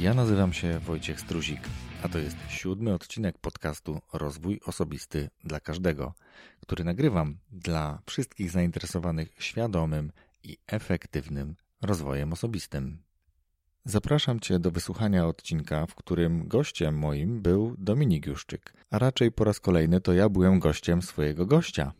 Ja nazywam się Wojciech Struzik, a to jest siódmy odcinek podcastu Rozwój Osobisty dla Każdego, który nagrywam dla wszystkich zainteresowanych świadomym i efektywnym rozwojem osobistym. Zapraszam Cię do wysłuchania odcinka, w którym gościem moim był Dominik Juszczyk, a raczej po raz kolejny to ja byłem gościem swojego gościa.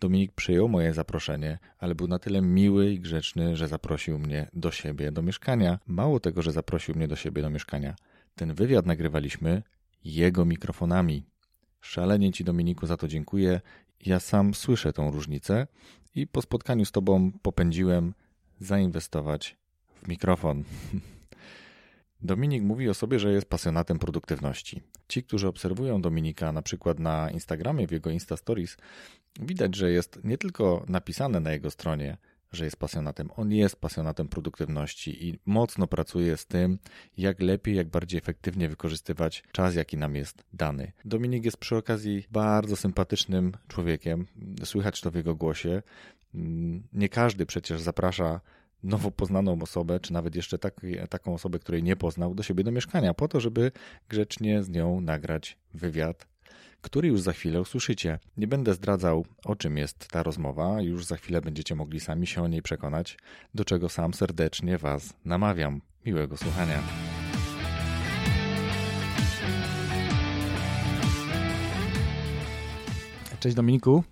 Dominik przyjął moje zaproszenie, ale był na tyle miły i grzeczny, że zaprosił mnie do siebie do mieszkania. Mało tego, że zaprosił mnie do siebie do mieszkania. Ten wywiad nagrywaliśmy jego mikrofonami. Szalenie Ci, Dominiku, za to dziękuję. Ja sam słyszę tą różnicę i po spotkaniu z Tobą popędziłem zainwestować w mikrofon. Dominik mówi o sobie, że jest pasjonatem produktywności. Ci, którzy obserwują Dominika na przykład na Instagramie, w jego Insta Stories, widać, że jest nie tylko napisane na jego stronie, że jest pasjonatem. On jest pasjonatem produktywności i mocno pracuje z tym, jak lepiej, jak bardziej efektywnie wykorzystywać czas, jaki nam jest dany. Dominik jest przy okazji bardzo sympatycznym człowiekiem. Słychać to w jego głosie. Nie każdy przecież zaprasza nowo poznaną osobę, czy nawet jeszcze tak, taką osobę, której nie poznał, do siebie do mieszkania, po to, żeby grzecznie z nią nagrać wywiad, który już za chwilę usłyszycie. Nie będę zdradzał, o czym jest ta rozmowa, już za chwilę będziecie mogli sami się o niej przekonać, do czego sam serdecznie Was namawiam. Miłego słuchania. Cześć Dominiku.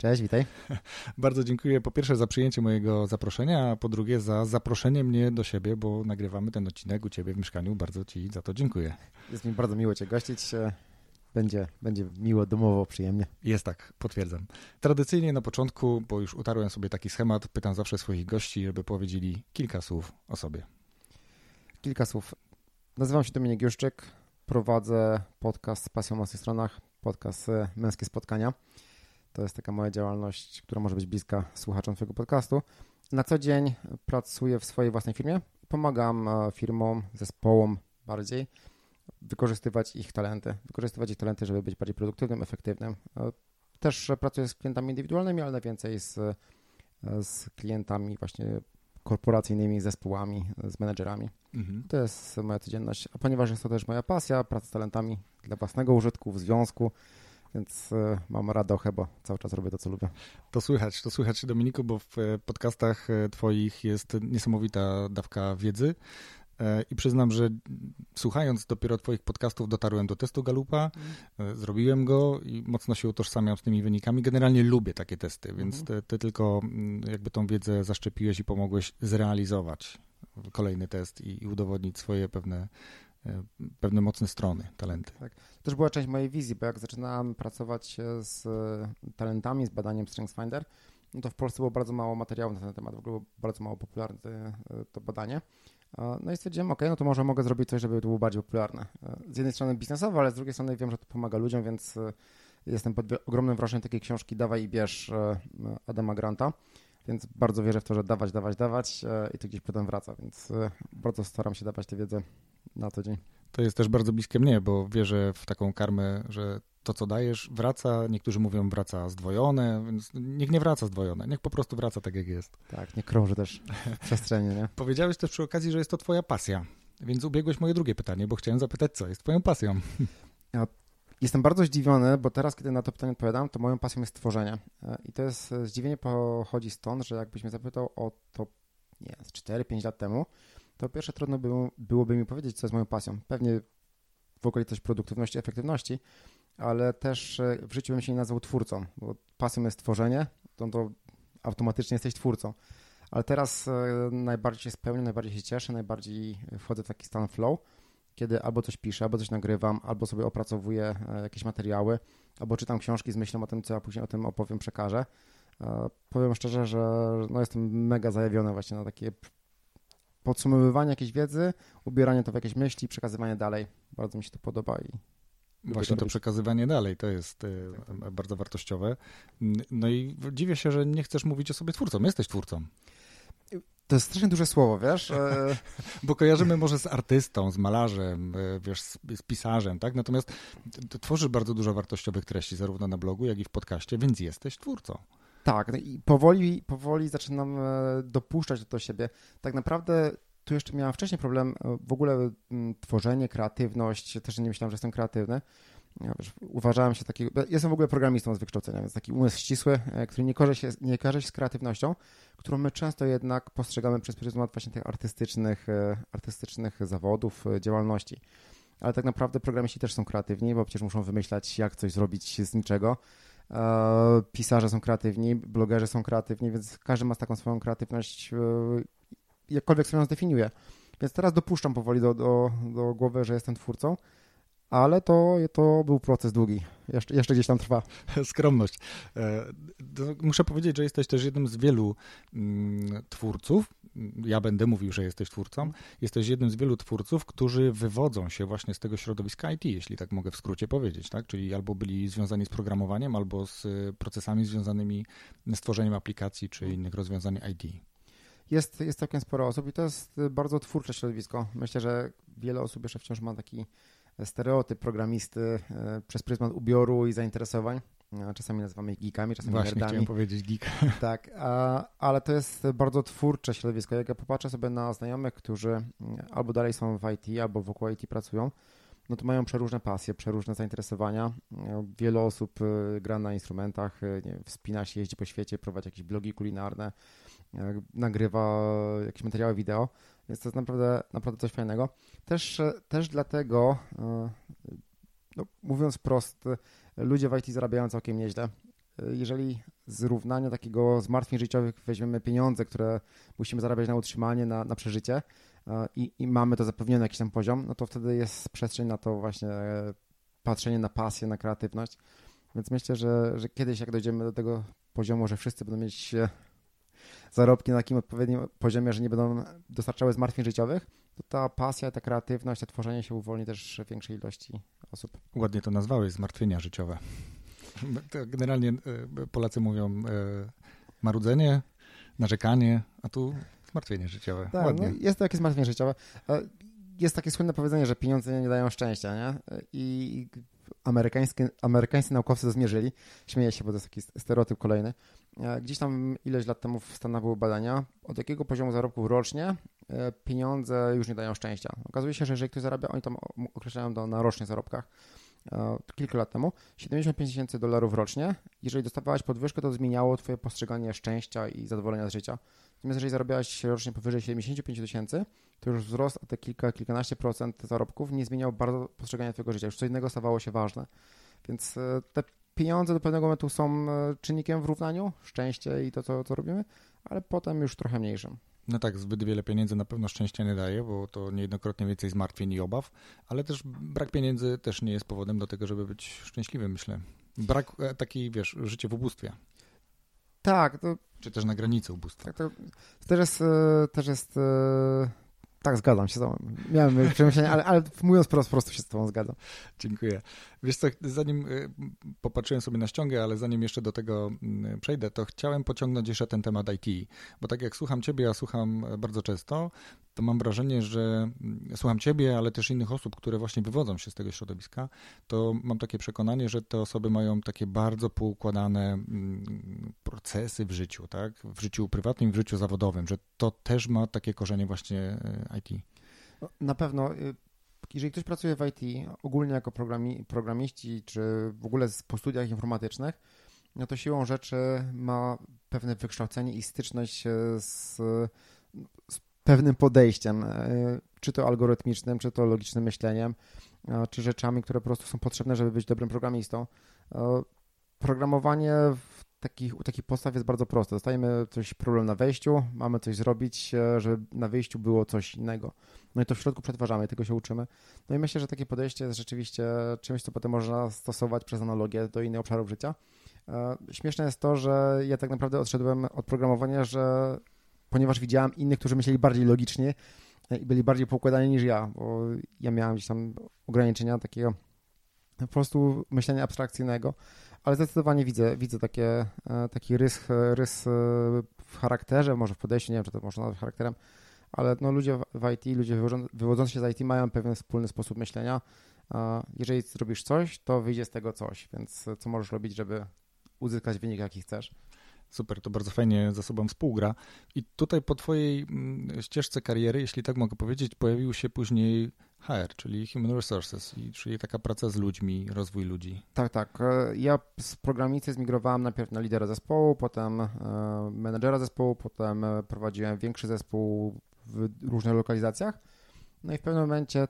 Cześć, witaj. Bardzo dziękuję po pierwsze za przyjęcie mojego zaproszenia, a po drugie za zaproszenie mnie do siebie, bo nagrywamy ten odcinek u Ciebie w mieszkaniu. Bardzo Ci za to dziękuję. Jest mi bardzo miło Cię gościć. Będzie, będzie miło, domowo, przyjemnie. Jest tak, potwierdzam. Tradycyjnie na początku, bo już utarłem sobie taki schemat, pytam zawsze swoich gości, żeby powiedzieli kilka słów o sobie. Kilka słów. Nazywam się Dominik Juszczyk, prowadzę podcast z pasją na tych stronach, podcast Męskie Spotkania. To jest taka moja działalność, która może być bliska słuchaczom Twojego podcastu. Na co dzień pracuję w swojej własnej firmie. Pomagam e, firmom, zespołom bardziej wykorzystywać ich talenty, wykorzystywać ich talenty, żeby być bardziej produktywnym, efektywnym. E, też pracuję z klientami indywidualnymi, ale najwięcej z, e, z klientami właśnie korporacyjnymi, zespołami, z menedżerami. Mhm. To jest moja codzienność. A ponieważ jest to też moja pasja, praca z talentami dla własnego użytku, w związku, więc e, mam radochę, bo cały czas robię to, co lubię. To słychać, to słychać Dominiku, bo w e, podcastach e, twoich jest niesamowita dawka wiedzy. I przyznam, że słuchając dopiero Twoich podcastów, dotarłem do testu Galupa, mm. zrobiłem go i mocno się utożsamiam z tymi wynikami. Generalnie lubię takie testy, więc mhm. ty, ty, tylko mm, jakby tą wiedzę zaszczepiłeś i pomogłeś zrealizować kolejny test i, i udowodnić swoje pewne pewne mocne strony, talenty. Tak. To też była część mojej wizji, bo jak zaczynałem pracować z talentami, z badaniem StrengthsFinder, no to w Polsce było bardzo mało materiałów na ten temat, w ogóle było bardzo mało popularne to badanie. No i stwierdziłem, ok, no to może mogę zrobić coś, żeby to było bardziej popularne. E, z jednej strony biznesowo, ale z drugiej strony wiem, że to pomaga ludziom, więc e, jestem pod ogromnym wrażeniem takiej książki Dawaj i bierz Adama Granta, więc bardzo wierzę w to, że dawać, dawać, dawać i to gdzieś potem wraca, więc bardzo staram się dawać tę wiedzę na co dzień. To jest też bardzo bliskie mnie, bo wierzę w taką karmę, że to, co dajesz, wraca. Niektórzy mówią, wraca zdwojone, więc niech nie wraca zdwojone, niech po prostu wraca tak, jak jest. Tak, nie krąży też w przestrzeni, nie? Powiedziałeś też przy okazji, że jest to twoja pasja, więc ubiegłeś moje drugie pytanie, bo chciałem zapytać, co jest twoją pasją? Ja jestem bardzo zdziwiony, bo teraz, kiedy na to pytanie odpowiadam, to moją pasją jest tworzenie. I to jest, zdziwienie pochodzi stąd, że jakbyś mnie zapytał o to, nie 4-5 lat temu, to pierwsze trudno było, byłoby mi powiedzieć, co jest moją pasją. Pewnie w okolicach produktywności, efektywności, ale też e, w życiu bym się nie nazwał twórcą, bo pasją jest tworzenie, to, to automatycznie jesteś twórcą. Ale teraz e, najbardziej się spełniam, najbardziej się cieszę, najbardziej wchodzę w taki stan flow, kiedy albo coś piszę, albo coś nagrywam, albo sobie opracowuję e, jakieś materiały, albo czytam książki z myślą o tym, co ja później o tym opowiem, przekażę. Powiem szczerze, że no jestem mega zajawiony właśnie na takie podsumowywanie jakiejś wiedzy, ubieranie to w jakieś myśli, przekazywanie dalej. Bardzo mi się to podoba i Właśnie to przekazywanie dalej, to jest e, bardzo wartościowe. No i dziwię się, że nie chcesz mówić o sobie twórcą. Jesteś twórcą. To jest strasznie duże słowo, wiesz? E, Bo kojarzymy może z artystą, z malarzem, e, wiesz, z, z pisarzem, tak? Natomiast tworzysz bardzo dużo wartościowych treści, zarówno na blogu, jak i w podcaście, więc jesteś twórcą. Tak, no i powoli, powoli zaczynam e, dopuszczać do siebie. Tak naprawdę tu jeszcze miałem wcześniej problem, w ogóle tworzenie, kreatywność, też nie myślałem, że jestem kreatywny. Ja wiesz, uważałem się taki, jestem w ogóle programistą z wykształcenia, więc taki umysł ścisły, e, który nie kojarzy się, nie kojarzy się z kreatywnością, którą my często jednak postrzegamy przez pryzmat właśnie tych artystycznych, e, artystycznych zawodów, e, działalności. Ale tak naprawdę programiści też są kreatywni, bo przecież muszą wymyślać, jak coś zrobić z niczego. Pisarze są kreatywni, blogerzy są kreatywni, więc każdy ma taką swoją kreatywność, jakkolwiek sobie ją zdefiniuje. Więc teraz dopuszczam powoli do, do, do głowy, że jestem twórcą, ale to, to był proces długi. Jeszcze, jeszcze gdzieś tam trwa. Skromność. E, muszę powiedzieć, że jesteś też jednym z wielu mm, twórców. Ja będę mówił, że jesteś twórcą. Jesteś jednym z wielu twórców, którzy wywodzą się właśnie z tego środowiska IT, jeśli tak mogę w skrócie powiedzieć, tak? Czyli albo byli związani z programowaniem, albo z procesami związanymi z tworzeniem aplikacji czy innych rozwiązań IT jest, jest całkiem sporo osób i to jest bardzo twórcze środowisko. Myślę, że wiele osób jeszcze wciąż ma taki stereotyp programisty e, przez pryzmat ubioru i zainteresowań. Czasami nazywamy ich geekami, czasami Właśnie nerdami. chciałem powiedzieć geek. Tak, a, ale to jest bardzo twórcze środowisko. Jak ja popatrzę sobie na znajomych, którzy mm, albo dalej są w IT, albo wokół IT pracują, no to mają przeróżne pasje, przeróżne zainteresowania. Wiele osób e, gra na instrumentach, e, wspina się, jeździ po świecie, prowadzi jakieś blogi kulinarne, nagrywa jakieś materiały wideo. Jest to naprawdę, naprawdę coś fajnego. Też, też dlatego, e, no, mówiąc prost, ludzie w IT zarabiają całkiem nieźle. Jeżeli z równania takiego zmartwień życiowych weźmiemy pieniądze, które musimy zarabiać na utrzymanie, na, na przeżycie e, i, i mamy to zapewnione jakiś tam poziom, no to wtedy jest przestrzeń na to właśnie patrzenie na pasję, na kreatywność. Więc myślę, że, że kiedyś jak dojdziemy do tego poziomu, że wszyscy będą mieć zarobki na takim odpowiednim poziomie, że nie będą dostarczały zmartwień życiowych, to ta pasja, ta kreatywność, to tworzenie się uwolni też większej ilości osób. Ładnie to nazwałeś, zmartwienia życiowe. Generalnie e, Polacy mówią e, marudzenie, narzekanie, a tu zmartwienie życiowe. Tak, Ładnie. No jest to jakieś zmartwienie życiowe. E, jest takie słynne powiedzenie, że pieniądze nie dają szczęścia, nie? I amerykańskie, amerykańscy naukowcy to zmierzyli. Śmieję się, bo to jest taki stereotyp kolejny. E, gdzieś tam ileś lat temu w Stanach były badania, od jakiego poziomu zarobków rocznie e, pieniądze już nie dają szczęścia. Okazuje się, że jeżeli ktoś zarabia, oni tam określają to na rocznych zarobkach, e, kilka lat temu, 75 tysięcy dolarów rocznie. Jeżeli dostawałeś podwyżkę, to zmieniało twoje postrzeganie szczęścia i zadowolenia z życia. Natomiast jeżeli zarabiałeś rocznie powyżej 75 tysięcy, to już wzrost o te kilka, kilkanaście procent zarobków nie zmieniał bardzo postrzegania twojego życia. Już co innego stawało się ważne. Więc te pieniądze do pewnego momentu są e, czynnikiem w równaniu, szczęście i to, co, co robimy, ale potem już trochę mniejszym. No tak, zbyt wiele pieniędzy na pewno szczęścia nie daje, bo to niejednokrotnie więcej zmartwień i obaw, ale też brak pieniędzy też nie jest powodem do tego, żeby być szczęśliwym, myślę. Brak e, takiej, wiesz, życie w ubóstwie. Tak. To, Czy też na granicy ubóstwa. Tak, to, to też jest, e, też jest tak, zgadzam się z tobą. Miałem przemyślenia, ale, ale mówiąc po prostu się z tobą zgadzam. Dziękuję. Wiesz co, zanim y, popatrzyłem sobie na ściągę, ale zanim jeszcze do tego mm, przejdę, to chciałem pociągnąć jeszcze ten temat IT, bo tak jak słucham ciebie, ja słucham bardzo często, to mam wrażenie, że mm, słucham ciebie, ale też innych osób, które właśnie wywodzą się z tego środowiska, to mam takie przekonanie, że te osoby mają takie bardzo poukładane mm, procesy w życiu, tak? W życiu prywatnym, w życiu zawodowym, że to też ma takie korzenie właśnie y, IT. No, na pewno y, jeżeli ktoś pracuje w IT, ogólnie jako programi, programiści, czy w ogóle po studiach informatycznych, no to siłą rzeczy ma pewne wykształcenie i styczność z, z pewnym podejściem, e, czy to algorytmicznym, czy to logicznym myśleniem, e, czy rzeczami, które po prostu są potrzebne, żeby być dobrym programistą. E, programowanie w takich, u takich podstaw jest bardzo proste. Dostajemy coś problem na wejściu, mamy coś zrobić, żeby na wyjściu było coś innego. No i to w środku przetwarzamy, tego się uczymy. No i myślę, że takie podejście jest rzeczywiście czymś, co potem można stosować przez analogię do innych obszarów życia. E, śmieszne jest to, że ja tak naprawdę odszedłem od programowania, że ponieważ widziałem innych, którzy myśleli bardziej logicznie e, i byli bardziej poukładani niż ja, bo ja miałem gdzieś tam ograniczenia takiego po prostu myślenia abstrakcyjnego, ale zdecydowanie widzę, widzę takie, e, taki rys, rys w charakterze, może w podejściu, nie wiem, czy to można nazwać charakterem, ale no, ludzie w IT, ludzie wywodzący się z IT mają pewien wspólny sposób myślenia. Jeżeli zrobisz coś, to wyjdzie z tego coś, więc co możesz robić, żeby uzyskać wynik, jaki chcesz? Super, to bardzo fajnie ze sobą współgra. I tutaj po twojej mm, ścieżce kariery, jeśli tak mogę powiedzieć, pojawił się później HR, czyli Human Resources, czyli taka praca z ludźmi, rozwój ludzi. Tak, tak. E, ja z programisty zmigrowałem najpierw na lidera zespołu, potem e, menedżera zespołu, potem e, prowadziłem większy zespół w różnych lokalizacjach. No i w pewnym momencie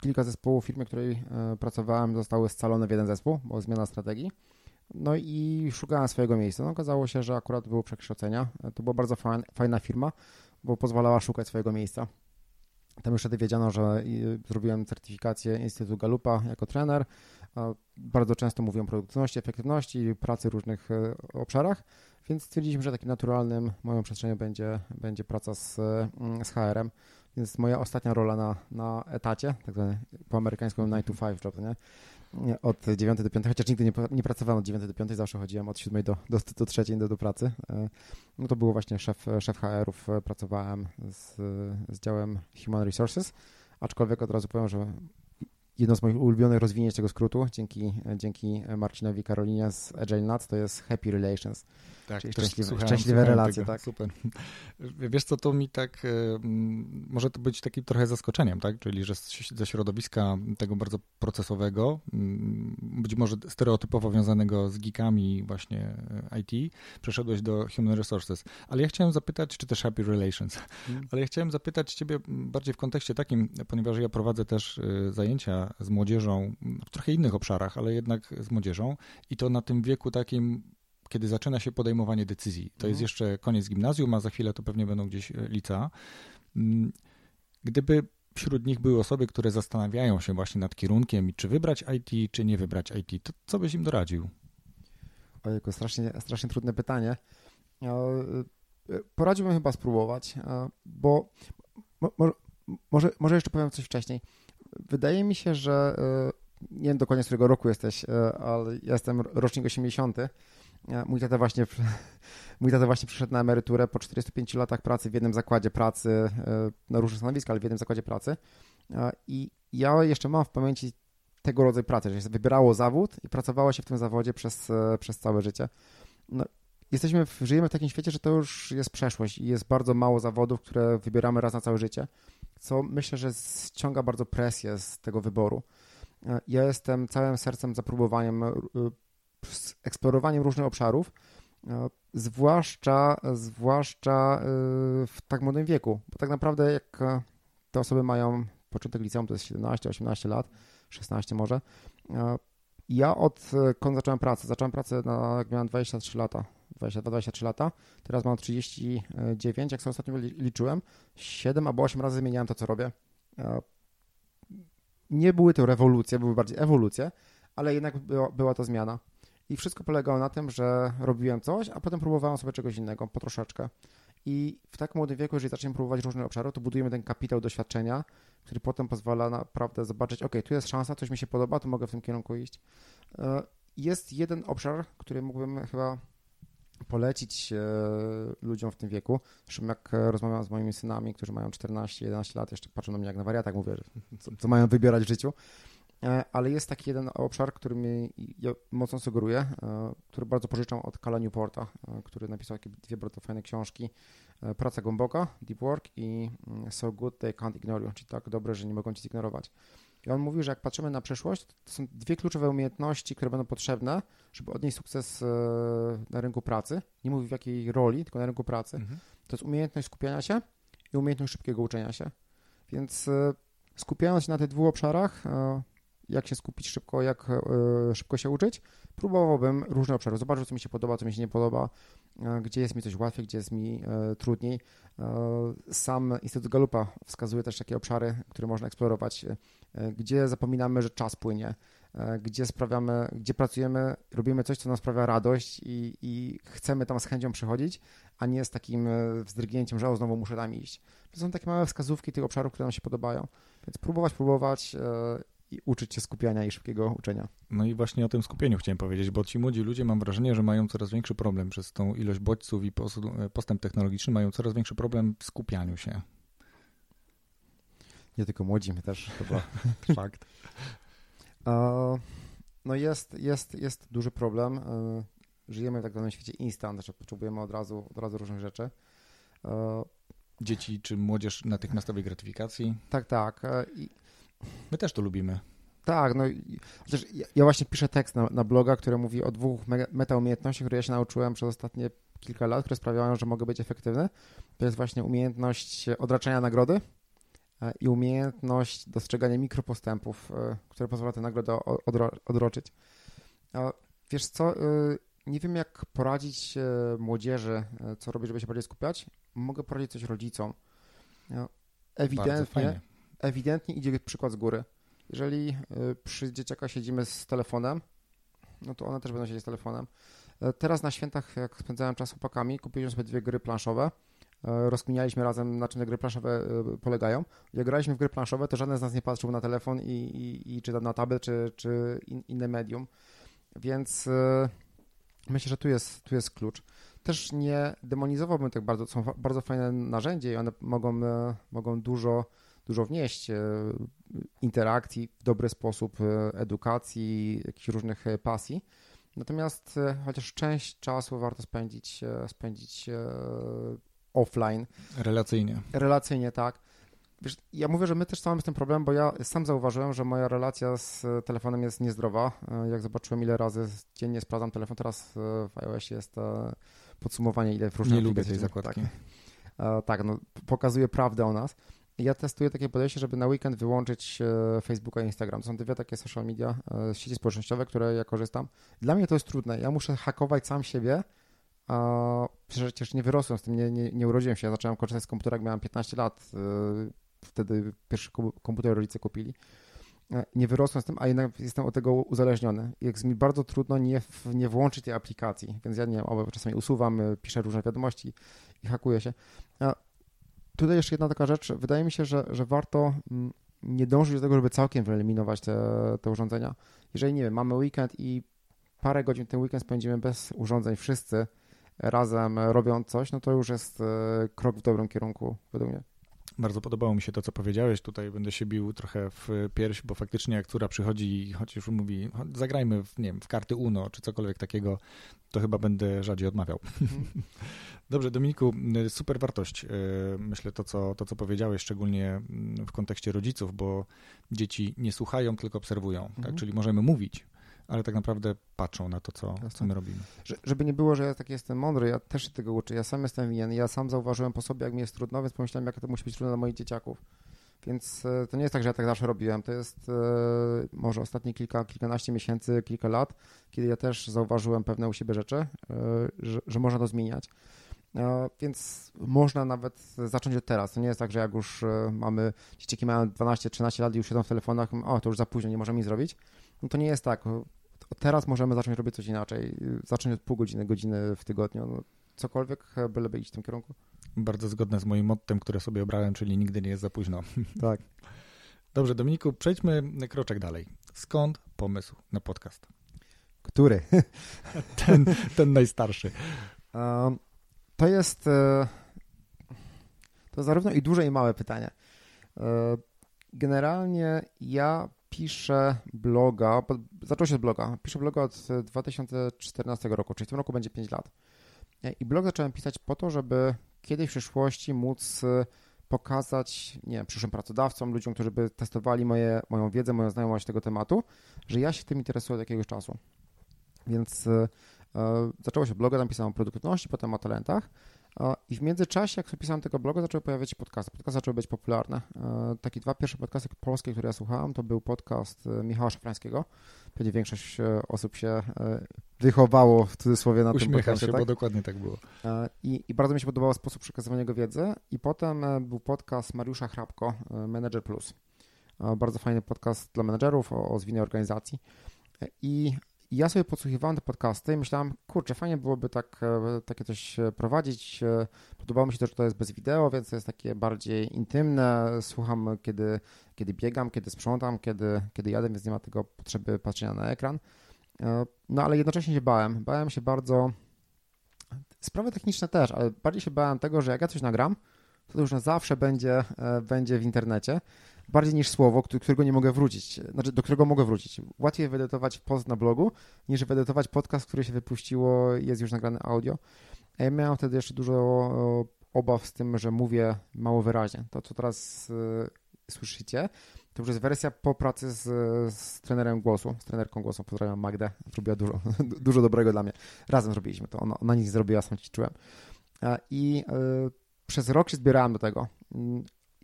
kilka zespołów w firmie, w której pracowałem, zostały scalone w jeden zespół, bo zmiana strategii. No i szukałem swojego miejsca. No, okazało się, że akurat były przekształcenia. To była bardzo fajna firma, bo pozwalała szukać swojego miejsca. Tam już wtedy wiedziano, że zrobiłem certyfikację Instytutu Galupa jako trener. Bardzo często mówią o produktywności, efektywności, pracy w różnych e, obszarach, więc stwierdziliśmy, że takim naturalnym moją przestrzenią będzie, będzie praca z, mm, z HR-em. Więc moja ostatnia rola na, na etacie, tak zwany po amerykańsku 9 to 5 job, nie? od 9 do 5, chociaż nigdy nie, nie pracowałem od 9 do 5, zawsze chodziłem od 7 do, do, do 3 do, do pracy. E, no to było właśnie szef, szef HR-ów, e, pracowałem z, z działem Human Resources, aczkolwiek od razu powiem, że jedno z moich ulubionych rozwinięć tego skrótu dzięki, dzięki Marcinowi Karolinie z Agile Nuts to jest Happy Relations. Tak, czyli szczęśliwe, słuchałem, szczęśliwe słuchałem relacje, tego. tak? Super. Wiesz co, to mi tak, może to być takim trochę zaskoczeniem, tak? Czyli, że ze środowiska tego bardzo procesowego, być może stereotypowo wiązanego z geekami właśnie e, IT, przeszedłeś do Human Resources. Ale ja chciałem zapytać, czy też Happy Relations, hmm. ale ja chciałem zapytać ciebie bardziej w kontekście takim, ponieważ ja prowadzę też e, zajęcia z młodzieżą w trochę innych obszarach, ale jednak z młodzieżą i to na tym wieku takim kiedy zaczyna się podejmowanie decyzji. To mhm. jest jeszcze koniec gimnazjum, a za chwilę to pewnie będą gdzieś e, lica. Mm, gdyby wśród nich były osoby, które zastanawiają się właśnie nad kierunkiem, czy wybrać IT, czy nie wybrać IT, to co byś im doradził? Ojejku, strasznie, strasznie trudne pytanie. E, poradziłbym chyba spróbować, bo może, może jeszcze powiem coś wcześniej. Wydaje mi się, że nie wiem dokładnie z którego roku jesteś, ale ja jestem rocznik 80. Mój tata właśnie, mój tata właśnie przyszedł na emeryturę po 45 latach pracy w jednym zakładzie pracy, e, na różnych stanowiskach, ale w jednym zakładzie pracy. I ja jeszcze mam w pamięci tego rodzaju pracy, że się wybierało zawód i pracowało się w tym zawodzie przez, e, przez całe życie. No, jesteśmy, żyjemy w takim świecie, że to już jest przeszłość i jest bardzo mało zawodów, które wybieramy raz na całe życie, co myślę, że ściąga bardzo presję z tego wyboru. E, ja jestem całym sercem za próbowaniem z eksplorowaniem różnych obszarów, e, zwłaszcza, zwłaszcza e, w tak młodym wieku, bo tak naprawdę jak e, te osoby mają początek liceum, to jest 17, 18 lat, 16 może. Ja odkąd zacząłem pracę, zacząłem pracę na, jak miałem 23 lata, 22-23 lata, teraz mam 39, jak sobie ostatnio liczyłem, 7 albo 8 razy zmieniałem to, co robię. Nie były to rewolucje, były bardziej ewolucje, ale jednak była, była to zmiana. I wszystko polegało na tym, że robiłem coś, a potem próbowałem sobie czegoś innego, po troszeczkę. I w tak młodym wieku, jeżeli zaczniemy próbować różne obszary, to budujemy ten kapitał doświadczenia, który potem pozwala naprawdę zobaczyć, ok, tu jest szansa, coś mi się podoba, to mogę w tym kierunku iść. E, jest jeden obszar, który mógłbym chyba polecić e, ludziom w tym wieku. Zresztą jak rozmawiam z moimi synami, którzy mają 14-11 lat, jeszcze patrzą na mnie jak na wariatach, mówię, co, co mają wybierać w życiu, E, ale jest taki jeden obszar, który mi ja mocno sugeruję, e, który bardzo pożyczam od Kala Newporta, e, który napisał takie dwie bardzo fajne książki. Praca głęboka, Deep Work i mm, So Good They Can't Ignore You, czyli tak dobre, że nie mogą cię zignorować. I on mówi, że jak patrzymy na przyszłość, to są dwie kluczowe umiejętności, które będą potrzebne, żeby odnieść sukces na rynku pracy. Nie mówi w jakiej roli, tylko na rynku pracy. Mhm. To jest umiejętność skupiania się i umiejętność szybkiego uczenia się. Więc skupiając się na tych dwóch obszarach, jak się skupić szybko, jak e, szybko się uczyć. Próbowałbym różne obszary, zobaczyć, co mi się podoba, co mi się nie podoba, e, gdzie jest mi coś łatwiej, gdzie jest mi e, trudniej. Sam Instytut Galupa wskazuje też takie obszary, które można eksplorować, gdzie zapominamy, że czas płynie, gdzie sprawiamy, gdzie pracujemy, robimy coś, co nam sprawia radość i, i chcemy tam z chęcią przychodzić, a nie z takim wzdrygnięciem, że o, znowu muszę tam iść. To są takie małe wskazówki tych obszarów, które nam się podobają. Więc próbować, próbować i uczyć się skupiania i szybkiego uczenia. No i właśnie o tym skupieniu chciałem powiedzieć, bo ci młodzi ludzie mam wrażenie, że mają coraz większy problem przez tą ilość bodźców i postęp technologiczny, mają coraz większy problem w skupianiu się. Nie tylko młodzi, my też chyba. Fakt. no jest, jest, jest duży problem. E, żyjemy w tak zwanym świecie instant, że potrzebujemy od razu, od razu różnych rzeczy. E, Dzieci czy młodzież natychmiastowej gratyfikacji. tak, tak. E, I, My też to lubimy. tak, no chociaż ja, ja właśnie piszę tekst na, na bloga, który mówi o dwóch me, metaumiejętnościach, które ja się nauczyłem przez ostatnie kilka lat, które sprawiają, że mogę być efektywny. To jest właśnie umiejętność odraczania nagrody e, i umiejętność dostrzegania mikropostępów, e, które pozwala tę nagrodę odro, odroczyć. Wiesz co, e, nie wiem jak poradzić młodzieży, co robić, żeby się bardziej skupiać. Mogę poradzić coś rodzicom. Ewidentnie, fajnie. Ewidentnie idzie przykład z góry. Jeżeli y, przy dzieciaka siedzimy z telefonem, no to one też będą siedzieć z telefonem. E, Teraz na świętach, jak spędzałem czas z chłopakami, kupiliśmy sobie dwie gry planszowe. E, Rozkminialiśmy razem, na czym te gry planszowe e, polegają. Jak graliśmy w gry planszowe, to żaden z nas nie patrzył na telefon i, i, i czy na tablet, czy, czy in, inne medium. Więc myślę, że tu jest, tu jest klucz. Też nie demonizowałbym tak bardzo. Są bardzo fajne narzędzie i one mogą, mogą dużo, dużo wnieść e, interakcji w dobry sposób, e, edukacji, jakichś różnych e, pasji. Natomiast chociaż część czasu warto spędzić, spędzić offline, Relacyjnie. relacyjnie, tak. Wiesz, ja mówię, że my też mamy z tym problem, bo ja sam zauważyłem, że moja relacja z telefonem jest niezdrowa. Jak zobaczyłem, ile razy dziennie sprawdzam telefon, teraz w iOSie jest podsumowanie, ile w różnych Nie lubię tej aplikacjach- zakładki. Tak, tak no, pokazuje prawdę o nas. Ja testuję takie podejście, żeby na weekend wyłączyć e, Facebooka i Instagram. To są dwie takie social media, e, sieci społecznościowe, które ja korzystam. Dla mnie to jest trudne. Ja muszę hakować sam siebie, a przecież nie wyrosłem z tym, nie, nie, nie urodziłem się. Ja zacząłem korzystać z komputera, jak miałem 15 lat. e, Wtedy pierwszy kom- komputer rodzice kupili. Nie wyrosłem z tym, a jednak jestem od tego uzależniony. Jest mi bardzo trudno nie, nie włączyć tej aplikacji, więc ja nie wiem, czasami usuwam, piszę różne wiadomości i hakuję się. Tutaj jeszcze jedna taka rzecz. Wydaje mi się, że, że warto mm, nie dążyć do tego, żeby całkiem wyeliminować te, te urządzenia. Jeżeli, nie wiem, mamy weekend i parę godzin ten weekend spędzimy bez urządzeń wszyscy razem e, robiąc coś, no to już jest e, krok w dobrym kierunku według mnie. Bardzo podobało mi się to, co powiedziałeś. Tutaj będę się bił trochę w pierś, bo faktycznie jak która przychodzi i chociaż mówi, "Chodź, zagrajmy w, nie wiem, w karty UNO czy cokolwiek takiego, to chyba będę rzadziej odmawiał. Dobrze, Dominiku, super wartość. y, Myślę to co, to, co powiedziałeś, szczególnie mm, w kontekście rodziców, bo dzieci nie słuchają, tylko obserwują. Tak? Mhm. Czyli możemy mówić, ale tak naprawdę patrzą na to, co, co my robimy. Że, żeby nie było, że ja taki jestem mądry, ja też się tego uczę. Ja sam jestem winien. Ja sam zauważyłem po sobie, jak mi jest trudno, więc pomyślałem, jak to musi być trudne dla moich dzieciaków. Więc e, to nie jest tak, że ja tak zawsze robiłem. To jest e, może ostatnie kilka, kilkanaście miesięcy, kilka lat, kiedy ja też zauważyłem pewne u siebie rzeczy, e, że, że można to zmieniać. E, Więc można nawet zacząć od teraz. To nie jest tak, że jak już e, mamy dzieciaki mają 12-13 lat i już siedzą w telefonach, o to już za późno, nie możemy nic zrobić. No to nie jest tak. Teraz możemy zacząć robić coś inaczej. Zacząć od pół godziny, godziny w tygodniu. No, cokolwiek, e, byleby iść w tym kierunku. Bardzo zgodne z moim mottem, które sobie obrałem, czyli nigdy nie jest za późno. Tak. Dobrze, Dominiku, przejdźmy kroczek dalej. Skąd pomysł na podcast? Który? Ten, ten najstarszy. Um, to jest e, to zarówno i duże, i małe pytanie. E, Generalnie ja piszę bloga, zaczął się z bloga, piszę bloga od e, 2014 roku, czyli w tym roku będzie 5 lat. E, I blog zacząłem pisać po to, żeby kiedyś w przyszłości móc e, pokazać, nie wiem, przyszłym pracodawcom, ludziom, którzy by testowali moje, moją wiedzę, moją znajomość tego tematu, że ja się tym interesuję od jakiegoś czasu. Więc e, e, zaczęło się bloga, tam pisałem o produktywności, potem o talentach. I w międzyczasie, jak pisałem tego bloga, zaczęły pojawiać się podcasty. Podcasty zaczęły być popularne. E, Takie dwa pierwsze podcasty polskie, które ja słuchałem, to był podcast e, Michała Szafrańskiego. Pewnie większość e, osób się wychowało w cudzysłowie na tym Uśmiecham podcastie. się, tak? bo dokładnie tak było. I, I bardzo mi się podobał sposób przekazywania jego wiedzy. I potem był podcast Mariusza Hrabko, Manager Plus. Bardzo fajny podcast dla menedżerów o, o zwinnej organizacji. E, I ja sobie podsłuchiwałem te podcasty i myślałem, kurczę, fajnie byłoby tak, e, takie coś e, prowadzić. E, Podobało mi się też, że to jest bez wideo, więc to jest takie bardziej intymne. Słucham, kiedy, kiedy biegam, kiedy sprzątam, kiedy, kiedy jadę, więc nie ma tego potrzeby patrzenia na ekran. No ale jednocześnie się bałem. Bałem się bardzo Sprawy techniczne też, ale bardziej się bałem tego, że jak ja coś nagram, to już na zawsze będzie, będzie w internecie. Bardziej niż słowo, którego nie mogę wrócić, znaczy do którego mogę wrócić. Łatwiej wyedytować post na blogu, niż wyedytować podcast, który się wypuściło, jest już nagrany audio. Ja miałem wtedy jeszcze dużo obaw z tym, że mówię mało wyraźnie. To, co teraz y, słyszycie, to już jest wersja po pracy z, z trenerem głosu, z trenerką głosu. Pozdrawiam Magdę, zrobiła dużo, dużo dobrego dla mnie. Razem zrobiliśmy to, ona, ona nic zrobiła, sam ci czułem. I y, przez rok się zbierałem do tego.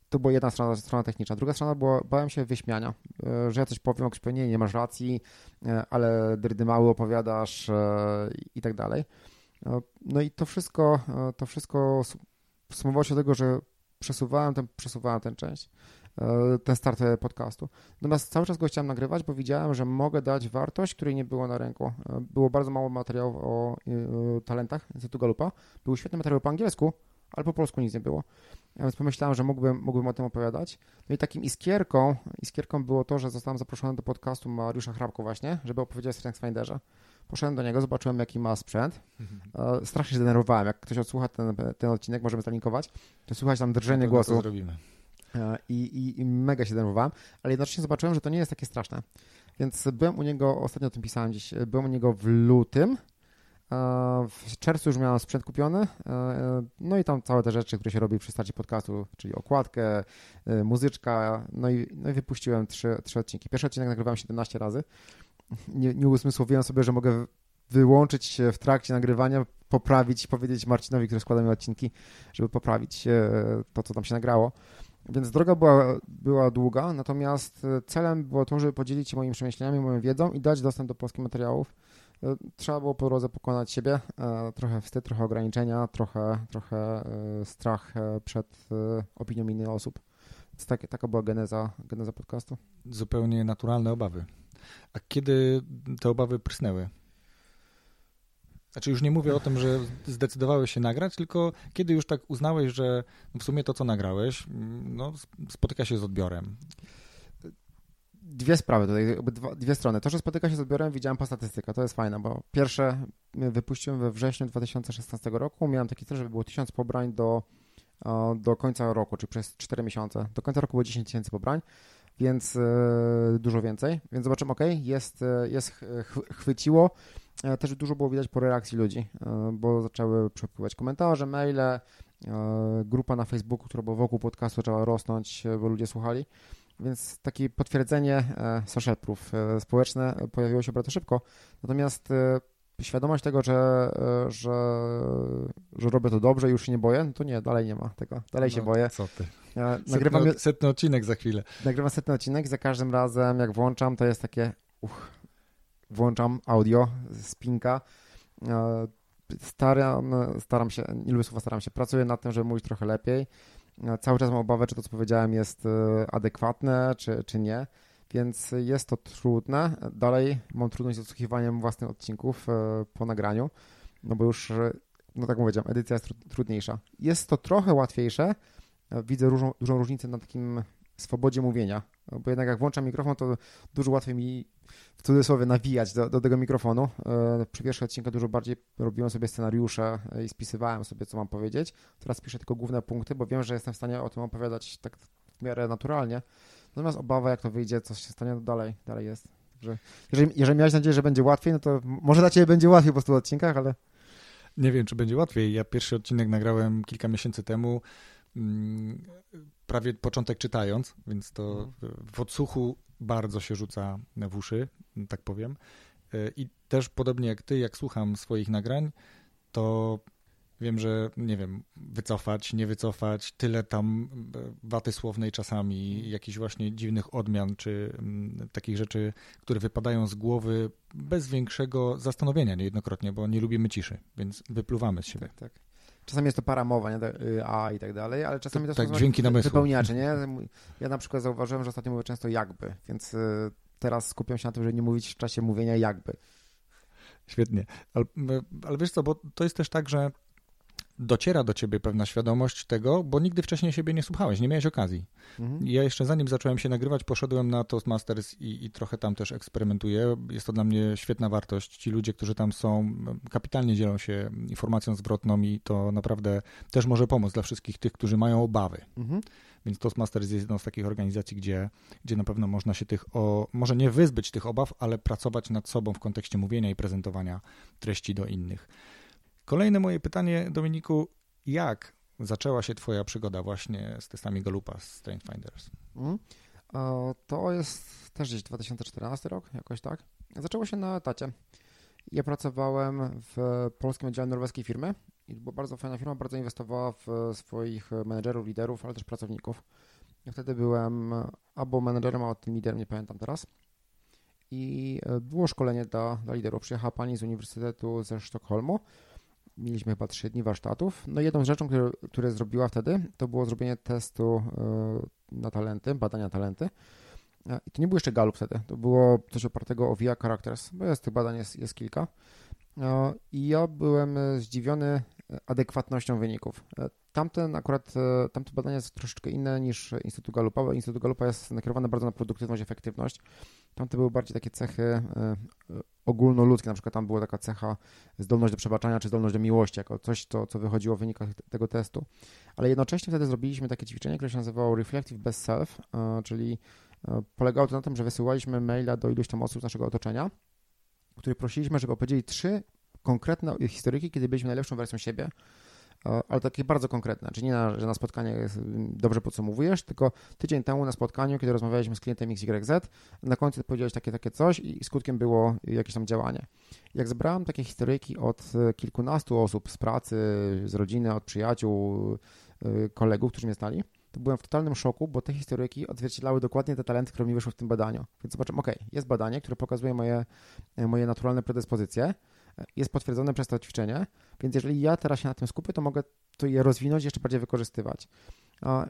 To była jedna strona, strona techniczna. Druga strona była, bałem się wyśmiania, y, że ja coś powiem, ktoś powie, nie, nie masz racji, ale dyrdy mały opowiadasz i tak dalej. No i to wszystko, to wszystko sumowało się do tego, że przesuwałem ten, przesuwałem tę część, e, ten start podcastu. Natomiast cały czas go chciałem nagrywać, bo widziałem, że mogę dać wartość, której nie było na rynku. E, było bardzo mało materiałów o e, talentach Instytutu Galupa. Były świetne materiały po angielsku, ale po polsku nic nie było. Więc pomyślałem, że mógłbym, mógłbym o tym opowiadać. No i takim iskierką, iskierką było to, że zostałem zaproszony do podcastu Mariusza Hrabko właśnie, żeby opowiedzieć o StrengthsFinderze. Poszedłem do niego, zobaczyłem jaki ma sprzęt. Mhm. Strasznie się zdenerwowałem. Jak ktoś odsłucha ten, ten odcinek, możemy zalinkować, to słuchać tam drżenie no głosu. zrobimy. I, i, I mega się denerwowałem, ale jednocześnie zobaczyłem, że to nie jest takie straszne. Więc byłem u niego, ostatnio o tym pisałem dziś, byłem u niego w lutym. W czerwcu już miałem sprzęt kupiony, no i tam całe te rzeczy, które się robi przy starcie podcastu, czyli okładkę, muzyczka, no i, no i wypuściłem trzy, trzy odcinki. Pierwszy odcinek nagrywałem 17 razy, nie, nie uzmysłowiłem sobie, że mogę wyłączyć się w trakcie nagrywania, poprawić, powiedzieć Marcinowi, który składa mi odcinki, żeby poprawić e, to, co tam się nagrało. Więc droga była, była długa, natomiast e, celem było to, żeby podzielić się moimi przemyśleniami, moją wiedzą i dać dostęp do polskich materiałów. E, trzeba było po drodze pokonać siebie, trochę wstyd, trochę ograniczenia, trochę, trochę strach przed opinią innych osób. Tak, taka była geneza, geneza podcastu. Zupełnie naturalne obawy. A kiedy te obawy prysnęły? Znaczy już nie mówię o tym, że zdecydowałeś się nagrać, tylko kiedy już tak uznałeś, że w sumie to, co nagrałeś, no, spotyka się z odbiorem. Dwie sprawy tutaj, dwie strony. To, że spotyka się z odbiorem, widziałem po statystykach, to jest fajne, bo pierwsze wypuściłem we wrześniu 2016 roku, miałem taki cel, żeby było 1000 pobrań do, do końca roku, czyli przez 4 miesiące. Do końca roku było 10 tysięcy pobrań więc e, dużo więcej. Więc zobaczymy, ok, jest, e, jest chwyciło. E, też dużo było widać po reakcji ludzi, bo zaczęły przepływać komentarze, maile, grupa na Facebooku, która była wokół podcastu, zaczęła rosnąć, bo ludzie słuchali. Więc takie potwierdzenie social proof społeczne pojawiło się bardzo szybko. Natomiast świadomość tego, że, że, że robię to dobrze i już się nie boję, no to nie, dalej nie ma tego. Dalej no, się boję. Co ty? Nagrywam setny, setny odcinek za chwilę. Nagrywam setny odcinek i za każdym razem, jak włączam, to jest takie uch, włączam audio, spinka. E, staram, staram się, lubię słowa staram się, pracuję nad tym, żeby mówić trochę lepiej. E, cały czas mam obawę, czy to, co powiedziałem, jest e, adekwatne, czy, czy nie więc jest to trudne. Dalej mam trudność z odsłuchiwaniem własnych odcinków po nagraniu, no bo już, no tak powiedziałem, edycja jest trudniejsza. Jest to trochę łatwiejsze, widzę różną, dużą różnicę na takim swobodzie mówienia, bo jednak jak włączam mikrofon, to dużo łatwiej mi w cudzysłowie nawijać do, do tego mikrofonu. E, przy pierwszym odcinku dużo bardziej robiłem sobie scenariusze i spisywałem sobie, co mam powiedzieć. Teraz piszę tylko główne punkty, bo wiem, że jestem w stanie o tym opowiadać tak w miarę naturalnie. Natomiast obawa, jak to wyjdzie, co się stanie, to dalej, dalej jest. Także jeżeli, jeżeli miałeś nadzieję, że będzie łatwiej, no to może dla Ciebie będzie łatwiej po 100 odcinkach, ale... Nie wiem, czy będzie łatwiej. Ja pierwszy odcinek nagrałem kilka miesięcy temu. Mm, prawie początek czytając, więc to mhm. w odsłuchu bardzo się rzuca w uszy, tak powiem. E, I też podobnie jak ty, jak słucham swoich nagrań, to wiem, że nie wiem, wycofać, nie wycofać, tyle tam e, waty słownej czasami, mhm. jakichś właśnie dziwnych odmian, czy m, takich rzeczy, które wypadają z głowy bez większego zastanowienia niejednokrotnie, bo nie lubimy ciszy, więc wypluwamy z siebie. Tak, tak. Czasami jest to paramowa, nie? Y, a i tak dalej, ale czasami to, to tak, są dźwięki namysłu. wypełniacze, nie? Ja na przykład zauważyłem, że ostatnio mówię często jakby, więc y, teraz skupiam się na tym, żeby nie mówić w czasie mówienia jakby. Świetnie. Ale, ale wiesz co, bo to jest też tak, że dociera do ciebie pewna świadomość tego, bo nigdy wcześniej siebie nie słuchałeś, nie miałeś okazji. Mhm. Ja jeszcze zanim zacząłem się nagrywać, poszedłem na Toastmasters i, i, trochę tam też eksperymentuję. Jest to dla mnie świetna wartość. Ci ludzie, którzy tam są, kapitalnie dzielą się informacją zwrotną i to naprawdę też może pomóc dla wszystkich tych, którzy mają obawy. Mhm. Więc Toastmasters jest jedną z takich organizacji, gdzie, gdzie na pewno można się tych, o, może nie wyzbyć tych obaw, ale pracować nad sobą w kontekście mówienia i prezentowania treści do innych. Kolejne moje pytanie, Dominiku, jak zaczęła się Twoja przygoda właśnie z testami Galupa, z Strength Finders? Mm. To jest też gdzieś 2014 rok, jakoś tak. Zaczęło się na etacie. Ja pracowałem w polskim oddziale norweskiej firmy i była bardzo fajna firma, bardzo inwestowała w swoich menedżerów, liderów, ale też pracowników. Ja wtedy byłem albo menedżerem, albo tym liderem, nie pamiętam teraz. I było szkolenie dla, dla liderów. Przyjechała pani z Uniwersytetu ze Sztokholmu. Mieliśmy chyba trzy dni warsztatów. No jedną rzeczą, które, które zrobiła wtedy, to było zrobienie testu e, na talenty, badania talenty. E, I to nie był jeszcze Gallup wtedy, to było coś opartego o VIA Characters, bo jest tych badań jest, jest kilka. I ja byłem zdziwiony adekwatnością wyników. E, tamten akurat, e, tamte badanie jest troszeczkę inne niż Instytut Galupa. Instytut Galupa jest nakierowany bardzo na produktywność, efektywność. Tamte były bardziej takie cechy e, ogólnoludzkie, na przykład tam była taka cecha zdolność do przebaczania, czy zdolność do miłości, jako coś, co, co wychodziło w wynikach tego testu. Ale jednocześnie wtedy zrobiliśmy takie ćwiczenie, które się nazywało Reflective Best Self, czyli polegało to na tym, że wysyłaliśmy maila do iluś tam osób z naszego otoczenia, których prosiliśmy, żeby opowiedzieli trzy konkretne historyki, kiedy byliśmy najlepszą wersją siebie, ale takie bardzo konkretne, czyli nie na, że na spotkanie dobrze podsumowujesz, tylko tydzień temu na spotkaniu, kiedy rozmawialiśmy z klientem XYZ, na końcu powiedziałeś takie, takie coś i skutkiem było jakieś tam działanie. Jak zebrałem takie historyki od e, kilkunastu osób z pracy, z rodziny, od przyjaciół, e, kolegów, którzy mnie znali, to byłem w totalnym szoku, bo te historyki odzwierciedlały dokładnie te talenty, które mi wyszły w tym badaniu. Więc zobaczymy, ok, jest badanie, które pokazuje moje, moje naturalne predyspozycje, jest potwierdzone przez to ćwiczenie, więc jeżeli ja teraz się na tym skupię, to mogę to je rozwinąć, jeszcze bardziej wykorzystywać.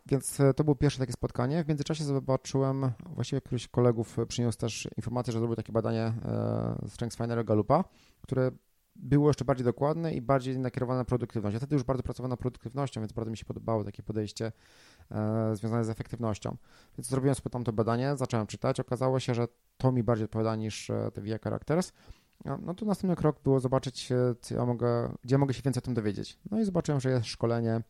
Więc e, to było pierwsze takie spotkanie. W międzyczasie zobaczyłem, właściwie któryś kolegów przyniósł też informację, że zrobił takie badanie e, StrengthsFinder Galupa, które było jeszcze bardziej dokładne i bardziej nakierowane na produktywność. Ja wtedy już bardzo pracowałem nad produktywnością, więc bardzo mi się podobało takie podejście e, związane z efektywnością. Więc zrobiłem sobie tam to badanie, zacząłem czytać. Okazało się, że to mi bardziej odpowiada niż te VIA Characters. No, no to następny krok było zobaczyć, co ja mogę, gdzie mogę się więcej o tym dowiedzieć. No i zobaczyłem, że jest szkolenie